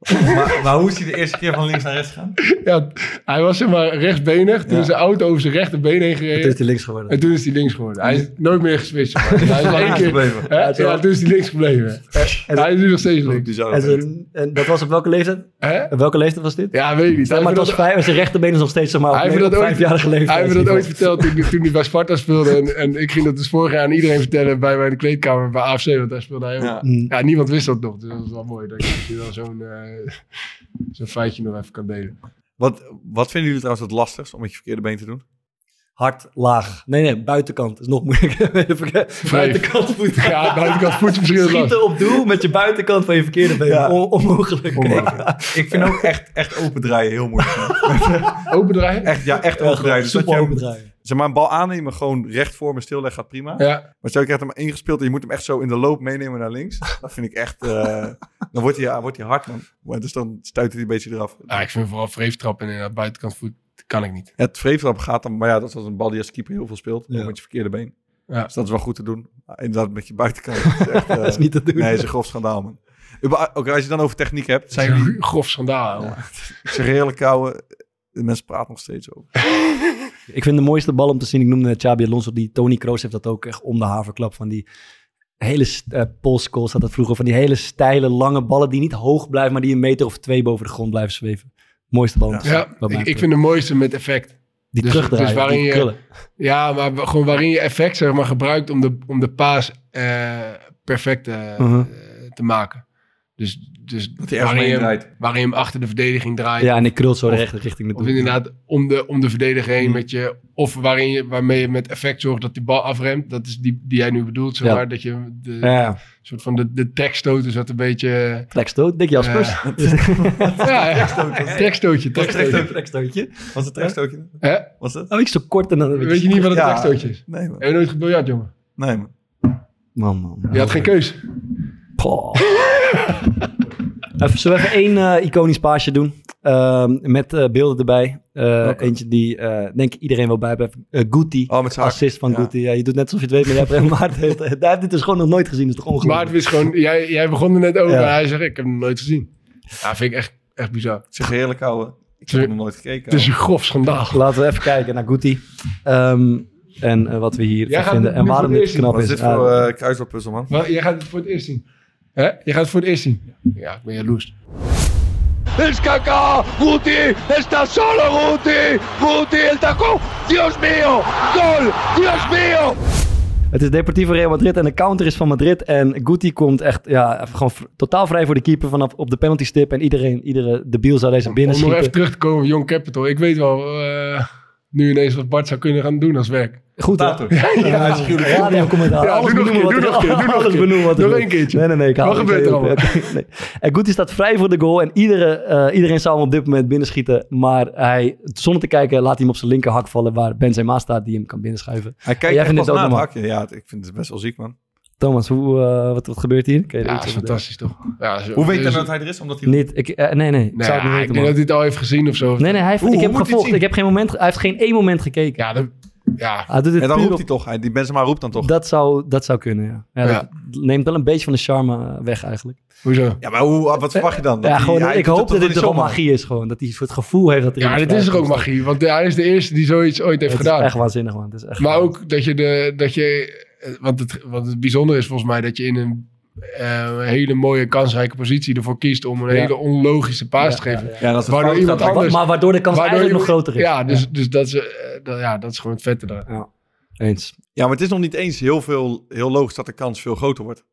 [laughs] maar, maar hoe is hij de eerste keer van links naar rechts gegaan? Ja, hij was zeg maar rechtsbenig. Toen Ja. is de auto over zijn rechterbeen heen gereden. is die links geworden. En toen is hij links geworden. Hij is nooit meer geswitcht. [laughs] Hij is één keer, gebleven. hè? Ja, toen is hij links gebleven. [laughs] En- hij is nu nog steeds links. En, dat en dat was op welke leeftijd? Hè? Op welke leeftijd was dit? Ja, weet ik niet. Zeg Hij maar het heeft was dat- vijf, zijn rechterbeen is nog steeds zeg maar, op, Hij heeft op dat ooit- vijfjarige leeftijd. Hij heeft me dat ooit verteld toen, toen hij bij Sparta speelde. En, en ik ging dat dus vorig jaar aan iedereen vertellen bij mijn kleedkamer bij AFC. Want daar speelde hij ook. Ja. Mm. Ja, niemand wist dat nog. Dus dat is wel mooi dat ik misschien wel zo'n eh, [laughs] zo'n feitje nog even kan delen. Wat, wat vinden jullie trouwens het lastigst om met je verkeerde been te doen? Hard, laag. Nee, nee, buitenkant is nog moeilijker. [laughs] buitenkant voet. Ja, buitenkant voet. Schieten op doel met je buitenkant van je verkeerde been. Ja. On- onmogelijk. Ik vind ook echt, echt open draaien heel moeilijk. [laughs] Open draaien? Echt, ja, echt open draaien. Dus dat je open hem, draaien. zeg maar, een bal aannemen, gewoon recht voor me stilleggen, gaat prima. Ja. Maar stel je krijgt hem ingespeeld en je moet hem echt zo in de loop meenemen naar links. Dat vind ik echt, eh, dan wordt hij, wordt hij hard, man. Maar Dus dan stuit hij een beetje eraf. ja, ik vind vooral vreeftrappen en inderdaad buitenkant voet kan ik niet. Het vreeftrap gaat dan, maar ja, dat is als een bal die als keeper heel veel speelt. Ja. Ook met je verkeerde been. Ja. Dus dat is wel goed te doen. Inderdaad, met je buitenkant. [laughs] is echt, eh, Dat is niet te doen. Nee, dat is een grof schandaal, man. Ook als je dan over techniek hebt. [laughs] Het zijn een grof schandaal. hoor. Ik zeg eerlijk, kouwe, de mensen praten nog steeds over. [laughs] Ik vind de mooiste bal om te zien, ik noemde Xabi Alonso, die Tony Kroos heeft dat ook echt om de haverklap van die hele uh, polscalls had dat vroeger, van die hele steile, lange ballen die niet hoog blijven, maar die een meter of twee boven de grond blijven zweven. Mooiste zien, Ja, ik, vind de mooiste met effect. die dus- terugdraaien, dus waarin die je- krullen. Ja, maar gewoon waarin je effect zeg maar, gebruikt om de, om de paas eh, perfect eh, Mhm. te maken. Dus, dus hij ergens waarin, je, hem- draait. waarin je hem achter de verdediging draait. Ja, en die krult zo de Of- rechte richting Of inderdaad om de, om de verdediger heen Mm. met je. Of waarin je, waarmee je met effect zorgt dat die bal afremt. Dat is die, die jij nu bedoelt. Zeg Ja. maar, dat je de, Ja, soort van de, de trekstoten zat een beetje. trekstoot, Dick Jaspers. Ja, [laughs] ja. trekstootje. trekstootje. Trekstootje. Was het trekstootje? Hè? Was het? Oh, ik zo kort en dan... Weet je niet wat een trekstootje is? Nee, man. Heb je nooit gebiljart, jongen? Nee, man. Man, man. man. Je had geen keus. Poh. [laughs] even, zullen we even één eh, iconisch paasje doen? Ehm, met eh, beelden erbij. Eh, Eentje die, eh, denk ik, iedereen wel bij heeft. Uh, Guti. Oh, met. Assist van Ja. Guti. Ja, je doet net alsof je het weet, maar jij hebt, Maarten [laughs] heeft, hij heeft dit dus gewoon nog nooit gezien. Dat is toch ongelooflijk? Maar het is gewoon, jij, jij begon er net over. Ja. en Hij zegt, ik heb hem nooit gezien. Ja, vind ik echt, echt bizar. Ik zeg eerlijk, ouwe. Ik heb nog nooit gekeken. Het is een grof schandaal. [laughs] Laten we even kijken naar Guti. Ehm, en wat we hier vinden. En waarom dit knap Wat is is. dit voor Ja, kruiswoordpuzzel, man? Maar jij gaat het voor het eerst zien. Hè? Je gaat het voor het eerst zien. Ja, ik ben jaloers. Es Kaká, Guti, está solo Guti, Guti el taco, Dios mío, gol, Dios mío. Het is Deportivo Real Madrid en de counter is van Madrid. En Guti komt echt ja, gewoon totaal vrij voor de keeper vanaf op de penalty stip. En iedereen, iedere debiel zou deze binnen Om nog even schieten. terug te komen op Young Capital. Ik weet wel, eh, nu ineens wat Bart zou kunnen gaan doen als werk. Goed, hè? Ja, Ja, radiocommentaar. Ja, alles doe nog een benoemen keer, wat doe er- nog een keer, doe nog alles een keer. benoemen wat er Nog één keertje. Nee, nee, nee. Ik Wat het gebeurt er. Oké, [laughs] nee. En Guti staat vrij voor de goal. En iedere, eh, iedereen zou hem op dit moment binnenschieten. Maar hij, zonder te kijken, laat hij hem op zijn linkerhak vallen... waar Benzema staat die hem kan binnenschuiven. Hij Jij kijkt echt het ook het normaal? hakje. Ja, ik vind het best wel ziek, man. Thomas, hoe, eh, wat, wat gebeurt hier? Er Ja, dat is fantastisch toch? Ja, zo- Hoe weet je dus- dan dat hij er is? Omdat hij... Niet, ik, eh, nee, nee. Ik Nee, zou het niet ik weten, denk man. dat hij het al heeft gezien of zo. Nee, nee, hij heeft, Hoe- ik heb hij gevolgd. Ik heb geen moment, hij heeft geen één moment gekeken. Ja, dat, ja, Hij doet het En dan roept op- hij toch. Hij, die Benzema roept dan toch. Dat zou, dat zou kunnen, ja. ja, Ja. Dat neemt wel een beetje van de charme eh, weg eigenlijk. hoezo? Ja, maar hoe, wat verwacht je dan? Dat ja, hij- gewoon, hij ik hoop toch dat dit er zomaar? magie is. Gewoon. Dat hij het gevoel heeft dat er Ja, dit is er ook magie. Want hij is de eerste die zoiets ooit heeft Het gedaan. is echt waanzinnig, man. Het is echt Maar ook dat je de. Dat je, want, het, want het bijzondere is volgens mij dat je in een eh, hele mooie, kansrijke positie ervoor kiest om een Ja. hele onlogische paas te geven. ja, ja. Ja, dat is Waardoor fout iemand anders- Maar waardoor de kans Waardoor eigenlijk nog groter is. Ja, dus, dus dat, is, eh, dat, ja, dat is gewoon het vette eraan. Eens. Ja, maar het is nog niet eens heel, veel, heel logisch dat de kans veel groter wordt.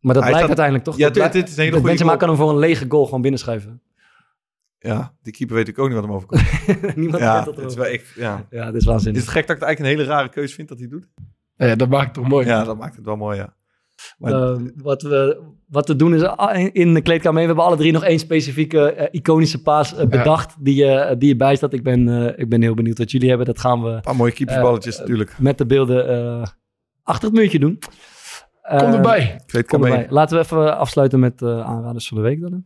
Maar dat Hij blijkt staat- uiteindelijk toch. Ja, dat dit- blijkt- dit is een hele dat goede Benzema goal. kan hem voor een lege goal gewoon binnenschuiven. Ja, die keeper weet ik ook niet wat hem overkomt. [laughs] Niemand ja, weet dat het is er wel echt, ja. Ja, dit is Is waanzinnig. het gek dat ik het eigenlijk een hele rare keuze vind dat hij doet? Ja, dat maakt het toch mooi. Ja, dat maakt het wel mooi, ja. Maar, Ehm, wat, we, wat we doen is ah, in de kleedkamer, we hebben alle drie nog één specifieke eh, iconische paas eh, bedacht die, je die je bij staat. Ik ben, eh, ik ben heel benieuwd wat jullie hebben. Dat gaan we een paar mooie keepersballetjes Eh, natuurlijk. met de beelden eh, achter het muurtje doen. Kom erbij. Kom erbij. Laten we even afsluiten met eh, aanraders van de week dan.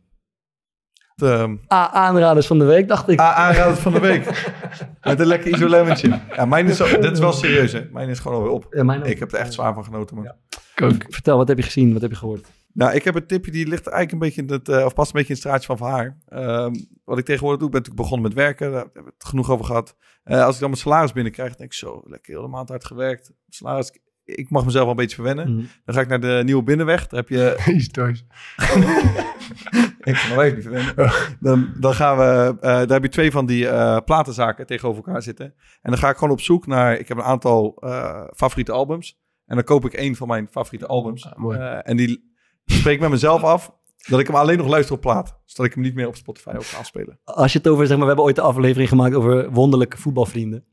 Ehm Ah, aanraders van de week, dacht ik. ah, aanrader van de week. [laughs] Met een lekker isolementje. Ja, mijn is, zo- dit is wel serieus, hè. Mijn is gewoon alweer op. Ja, mijn ook. Ik heb er echt zwaar van genoten, man. Ja. Ik. Vertel, wat heb je gezien? Wat heb je gehoord? Nou, ik heb een tipje die ligt eigenlijk een beetje in het, eh, of past een beetje in het straatje van Van Haar. Ehm, wat ik tegenwoordig doe, ik ben natuurlijk begonnen met werken. Daar hebben we het genoeg over gehad. Eh, als ik dan mijn salaris binnenkrijg, denk ik zo, lekker heel de maand hard gewerkt. Salaris, ik mag mezelf wel een beetje verwennen. Mhm. Dan ga ik naar de Nieuwe Binnenweg. Daar heb je... [laughs] [laughs] ik kan nog even niet verwennen. Dan, dan gaan we... eh, daar heb je twee van die eh, platenzaken tegenover elkaar zitten. En dan ga ik gewoon op zoek naar... Ik heb een aantal eh, favoriete albums. En dan koop ik één van mijn favoriete albums. Ah, mooi. Eh, en die spreek ik met mezelf af dat ik hem alleen nog luister op plaat. Zodat ik hem niet meer op Spotify ook afspelen. Als je het over, zeg maar, we hebben ooit een aflevering gemaakt over wonderlijke voetbalvrienden.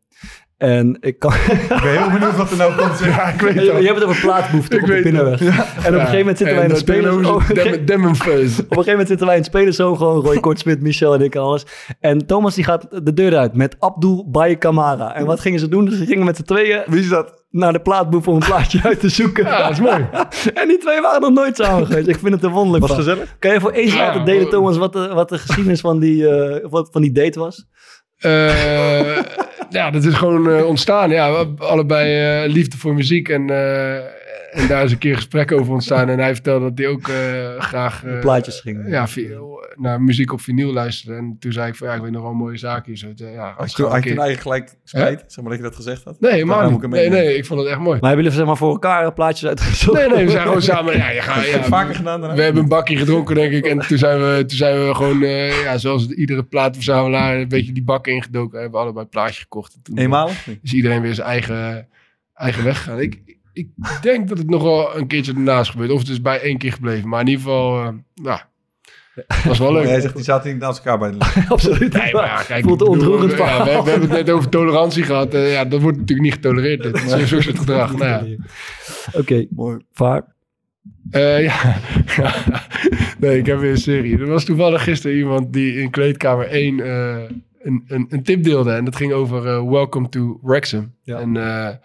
En ik kan... Ik ben heel benieuwd wat er nou komt. [laughs] Ja, ik weet je, het je al. hebt het over plaatbehoefte Ik op de weet het. binnenweg. En op een gegeven moment zitten wij in de spelers... oh, op een gegeven- Demmenfuzz. Op een gegeven moment zitten wij in het spelerzoon gewoon Roy Kortsmit, Michel en ik en alles. En Thomas die gaat de deur uit met Abdul Baye Kamara. En wat gingen ze doen? Dus ze gingen met z'n tweeën Wie is dat? naar de plaatboef om een plaatje uit te zoeken. Ja, dat is mooi. [laughs] en die twee waren nog nooit samen geweest. Ik vind het een wonderlijk Was verhaal. gezellig? Kan je voor eens Ja, laten delen, Thomas, wat de, wat de geschiedenis van die, eh, wat, van die date was? Eh, ja, dat is gewoon eh, ontstaan. Ja, allebei eh, liefde voor muziek. En, eh, en daar is een keer gesprek over ontstaan. En hij vertelde dat hij ook eh, graag... eh, Plaatjes ging. Ja, vi- naar muziek op vinyl luisterde. En toen zei ik van ja, ik weet nog wel een mooie zaak hier. Zo, eh, ja, als Had ik je, had nou eigenlijk gelijk spijt? Zeg maar dat je dat gezegd had? Nee, maar ik hem Nee, meenemen. nee, ik vond het echt mooi. Maar hebben jullie zeg maar voor elkaar eh, plaatjes uitgezocht? Nee, nee, we zijn gewoon samen. Ja, je [laughs] gaat, ja, vaker gedaan daarna? we hebben een bakje gedronken, denk ik. En toen zijn we, toen zijn we gewoon, eh, ja, zoals iedere plaatverzamelaar, een beetje die bak ingedoken. Hebben we allebei een plaatje gekocht. En toen Eenmalig? is iedereen weer zijn eigen, eigen weg gegaan. Ik, ik denk dat het nog wel een keertje ernaast gebeurt. Of het is bij één keer gebleven. Maar in ieder geval, eh nou, dat was wel leuk. Jij zegt, die zaten niet naast elkaar bij de [laughs] Absoluut. Nee, maar ja, kijk, Voelt bedoel, ontroerend ja, verhaal. we, we hebben het net over tolerantie gehad. Eh, ja, dat wordt natuurlijk niet getolereerd. Dit is een soort gedrag. Nou ja. [laughs] Oké, Mooi. vaar. Eh, ja. [laughs] nee, ik heb weer een serie. Er was toevallig gisteren iemand die in kleedkamer 1 eh, een, een, een tip deelde. En dat ging over eh, Welcome to Wrexham. Ja. En eh,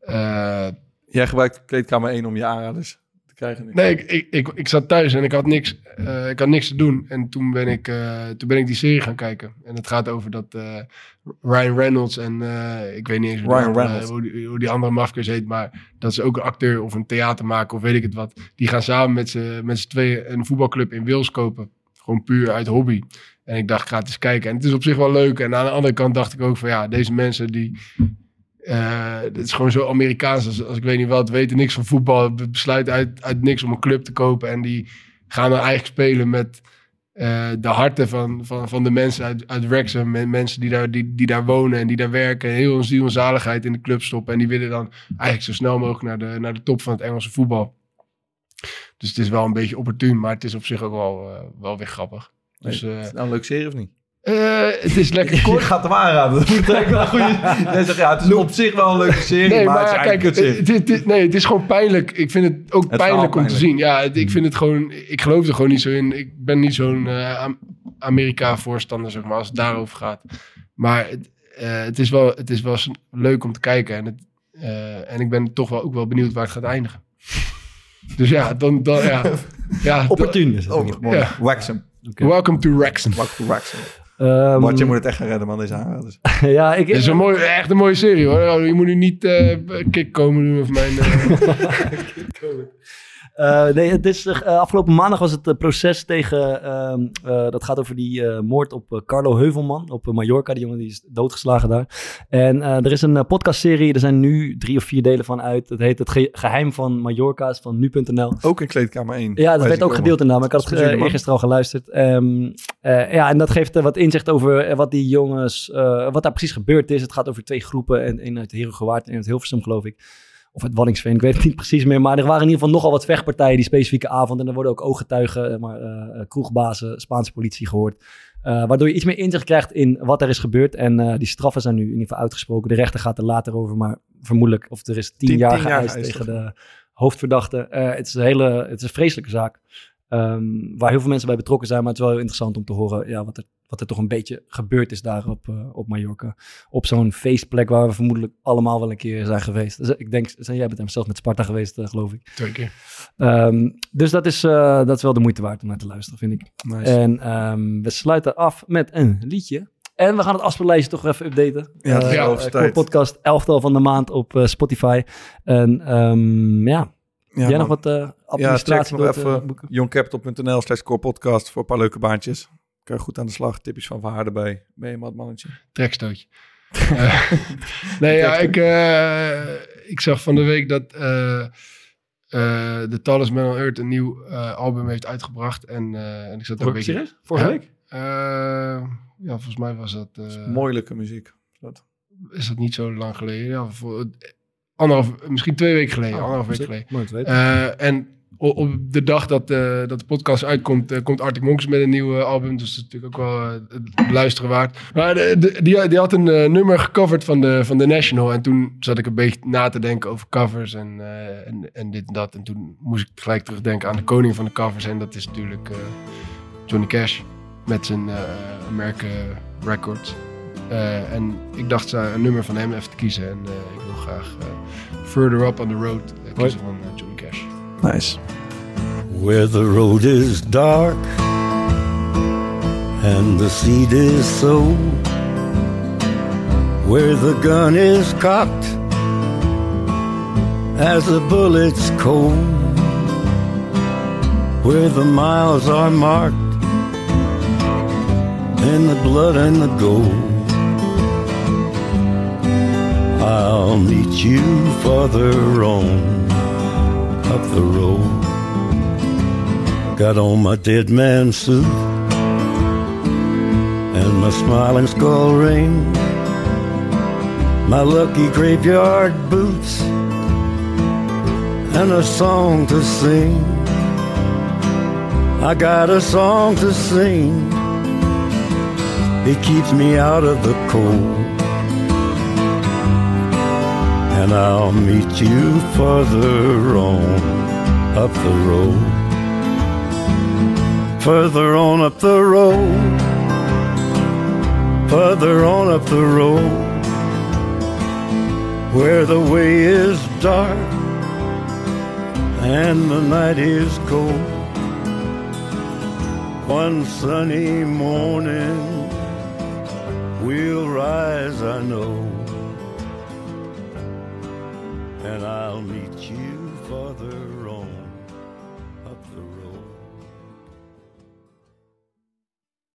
eh, Jij gebruikt kleedkamer 1 om je aanraders te krijgen. nu. nee, ik, ik, ik, ik zat thuis en ik had niks, eh, ik had niks te doen. En toen ben, ik, eh, toen ben ik die serie gaan kijken. En het gaat over dat eh, Ryan Reynolds en ik weet niet eens hoe, Ryan die andere, Reynolds. hoe, die, hoe die andere mafkees heet. Maar dat is ook een acteur of een theatermaker of weet ik het wat. Die gaan samen met z'n tweeën een voetbalclub in Wales kopen. Gewoon puur uit hobby. En ik dacht, ga het eens kijken. En het is op zich wel leuk. En aan de andere kant dacht ik ook van ja, deze mensen die... eh het is gewoon zo Amerikaans. Als, als ik weet niet wat, weten niks van voetbal. be- Besluiten uit, uit niks om een club te kopen. En die gaan dan eigenlijk spelen met eh, de harten van, van, van de mensen uit, uit Wrexham. Men- Mensen die daar, die, die daar wonen en die daar werken. En heel hun ziel en zaligheid in de club stoppen. En die willen dan eigenlijk zo snel mogelijk naar de, naar de top van het Engelse voetbal. Dus het is wel een beetje opportun. Maar het is op zich ook wel, eh, wel weer grappig. Dus Nee, is het nou een leuke serie of niet? Eh, het is lekker [laughs] Je kort. gaat hem aanraden. [laughs] Dat moet wel een goede... Jij zegt, ja, het is op zich wel een leuke serie, Nee, maar, maar het is kijk, het, het- het- nee, het is gewoon pijnlijk. Ik vind het ook Het pijnlijk om te zien. Ja, het- ik vind het gewoon... Ik geloof er gewoon niet zo in. Ik ben niet zo'n eh, Am- Amerika-voorstander, zeg maar, als het daarover gaat. Maar het, eh, het, is, wel, het is wel leuk om te kijken. En, het, eh, en ik ben toch wel ook wel benieuwd waar het gaat eindigen. Dus ja, dan... dan ja, [laughs] ja, Opportun is het. Oh. Ja. Welcome to Wrexham. Wax wax hem. Ehm, Bart, je moet het echt gaan redden, man, deze aanraders. [laughs] ja, ik, Het is een mooie, echt een mooie serie hoor. Je moet nu niet eh kick komen doen of mijn... eh, [laughs] Eh, nee, het is, eh, afgelopen maandag was het eh, proces tegen, ehm, eh, dat gaat over die moord op Carlo Heuvelman op Mallorca. Die jongen die is doodgeslagen daar. En er is een podcastserie, er zijn nu drie of vier delen van uit. Het heet Het Ge- Geheim van Mallorca, is van nu.nl. Ook in kleedkamer 1. Ja, dat werd ook gedeeld inderdaad, maar ik had het eergisteren al geluisterd. Ehm, eh, ja, en dat geeft wat inzicht over wat die jongens, wat daar precies gebeurd is. Het gaat over twee groepen, en een uit Herengewaard en een uit Hilversum geloof ik. Of uit Waddinxveen, ik weet het niet precies meer. Maar er waren in ieder geval nogal wat vechtpartijen die specifieke avond. En er worden ook ooggetuigen, eh, maar, eh, kroegbazen, Spaanse politie gehoord. Eh, waardoor je iets meer inzicht krijgt in wat er is gebeurd. En die straffen zijn nu in ieder geval uitgesproken. De rechter gaat er later over, maar vermoedelijk, of er is tien, Tien- jaar tien jaar geëist geëist, tegen de hoofdverdachte. Het, is een hele, het is een vreselijke zaak. Ehm, waar heel veel mensen bij betrokken zijn. Maar het is wel heel interessant om te horen ja, wat, er, wat er toch een beetje gebeurd is daar op, eh, op Mallorca. Op zo'n feestplek waar we vermoedelijk allemaal wel een keer zijn geweest. Dus ik denk, zijn jij bent hem zelf met Sparta geweest, eh, geloof ik. Twee keer. Ehm, dus dat is, eh, dat is wel de moeite waard om naar te luisteren, vind ik. Nice. En ehm, we sluiten af met een liedje. En we gaan het afspeellijstje toch even updaten. Ja, Eh, Core tijd. podcast, elftal van de maand op eh, Spotify. En ehm, ja, Ja, jij nog wat Ja, administratie check nog wilt, eh, even youngcapital.nl slash core podcast voor een paar leuke baantjes. Kan je goed aan de slag. Tipjes van Verhaar erbij. Ben je een mat mannetje? trekstootje. [laughs] Eh, nee, ja, ik, eh, ik zag van de week dat eh eh The Tallest Man on Earth een nieuw eh, album heeft uitgebracht. En, eh, en ik zat er een beetje... Serieus? Vorige Ja? week? Eh, ja, volgens mij was dat... eh, Moeilijke muziek. Dat. is dat niet zo lang geleden? Ja, voor, anderhalf, misschien twee weken geleden. anderhalf week geleden. Mooi te weten. Eh, en op de dag dat, eh, dat de podcast uitkomt, eh, komt Arctic Monkeys met een nieuw album. Dus dat is natuurlijk ook wel het luisteren waard. Maar de, de- die, die had een nummer gecoverd van de, van de National. En toen zat ik een beetje na te denken over covers en, en, en dit en dat. En toen moest ik gelijk terugdenken aan de koning van de covers. En dat is natuurlijk Johnny Cash met zijn American Records. Eh, en ik dacht eh, een nummer van hem even te kiezen. En eh, ik wil graag eh, Further Up on the Road kiezen van eh, Johnny Cash. Nice. Where the road is dark and the seed is sown, where the gun is cocked as the bullet's cold, where the miles are marked in the blood and the gold. I'll meet you farther on up the road. Got on my dead man suit and my smiling skull ring, my lucky graveyard boots, and a song to sing. I got a song to sing. It keeps me out of the cold. And I'll meet you further on up the road. Further on up the road. Further on up the road. Where the way is dark and the night is cold. One sunny morning we'll rise, I know I'll meet you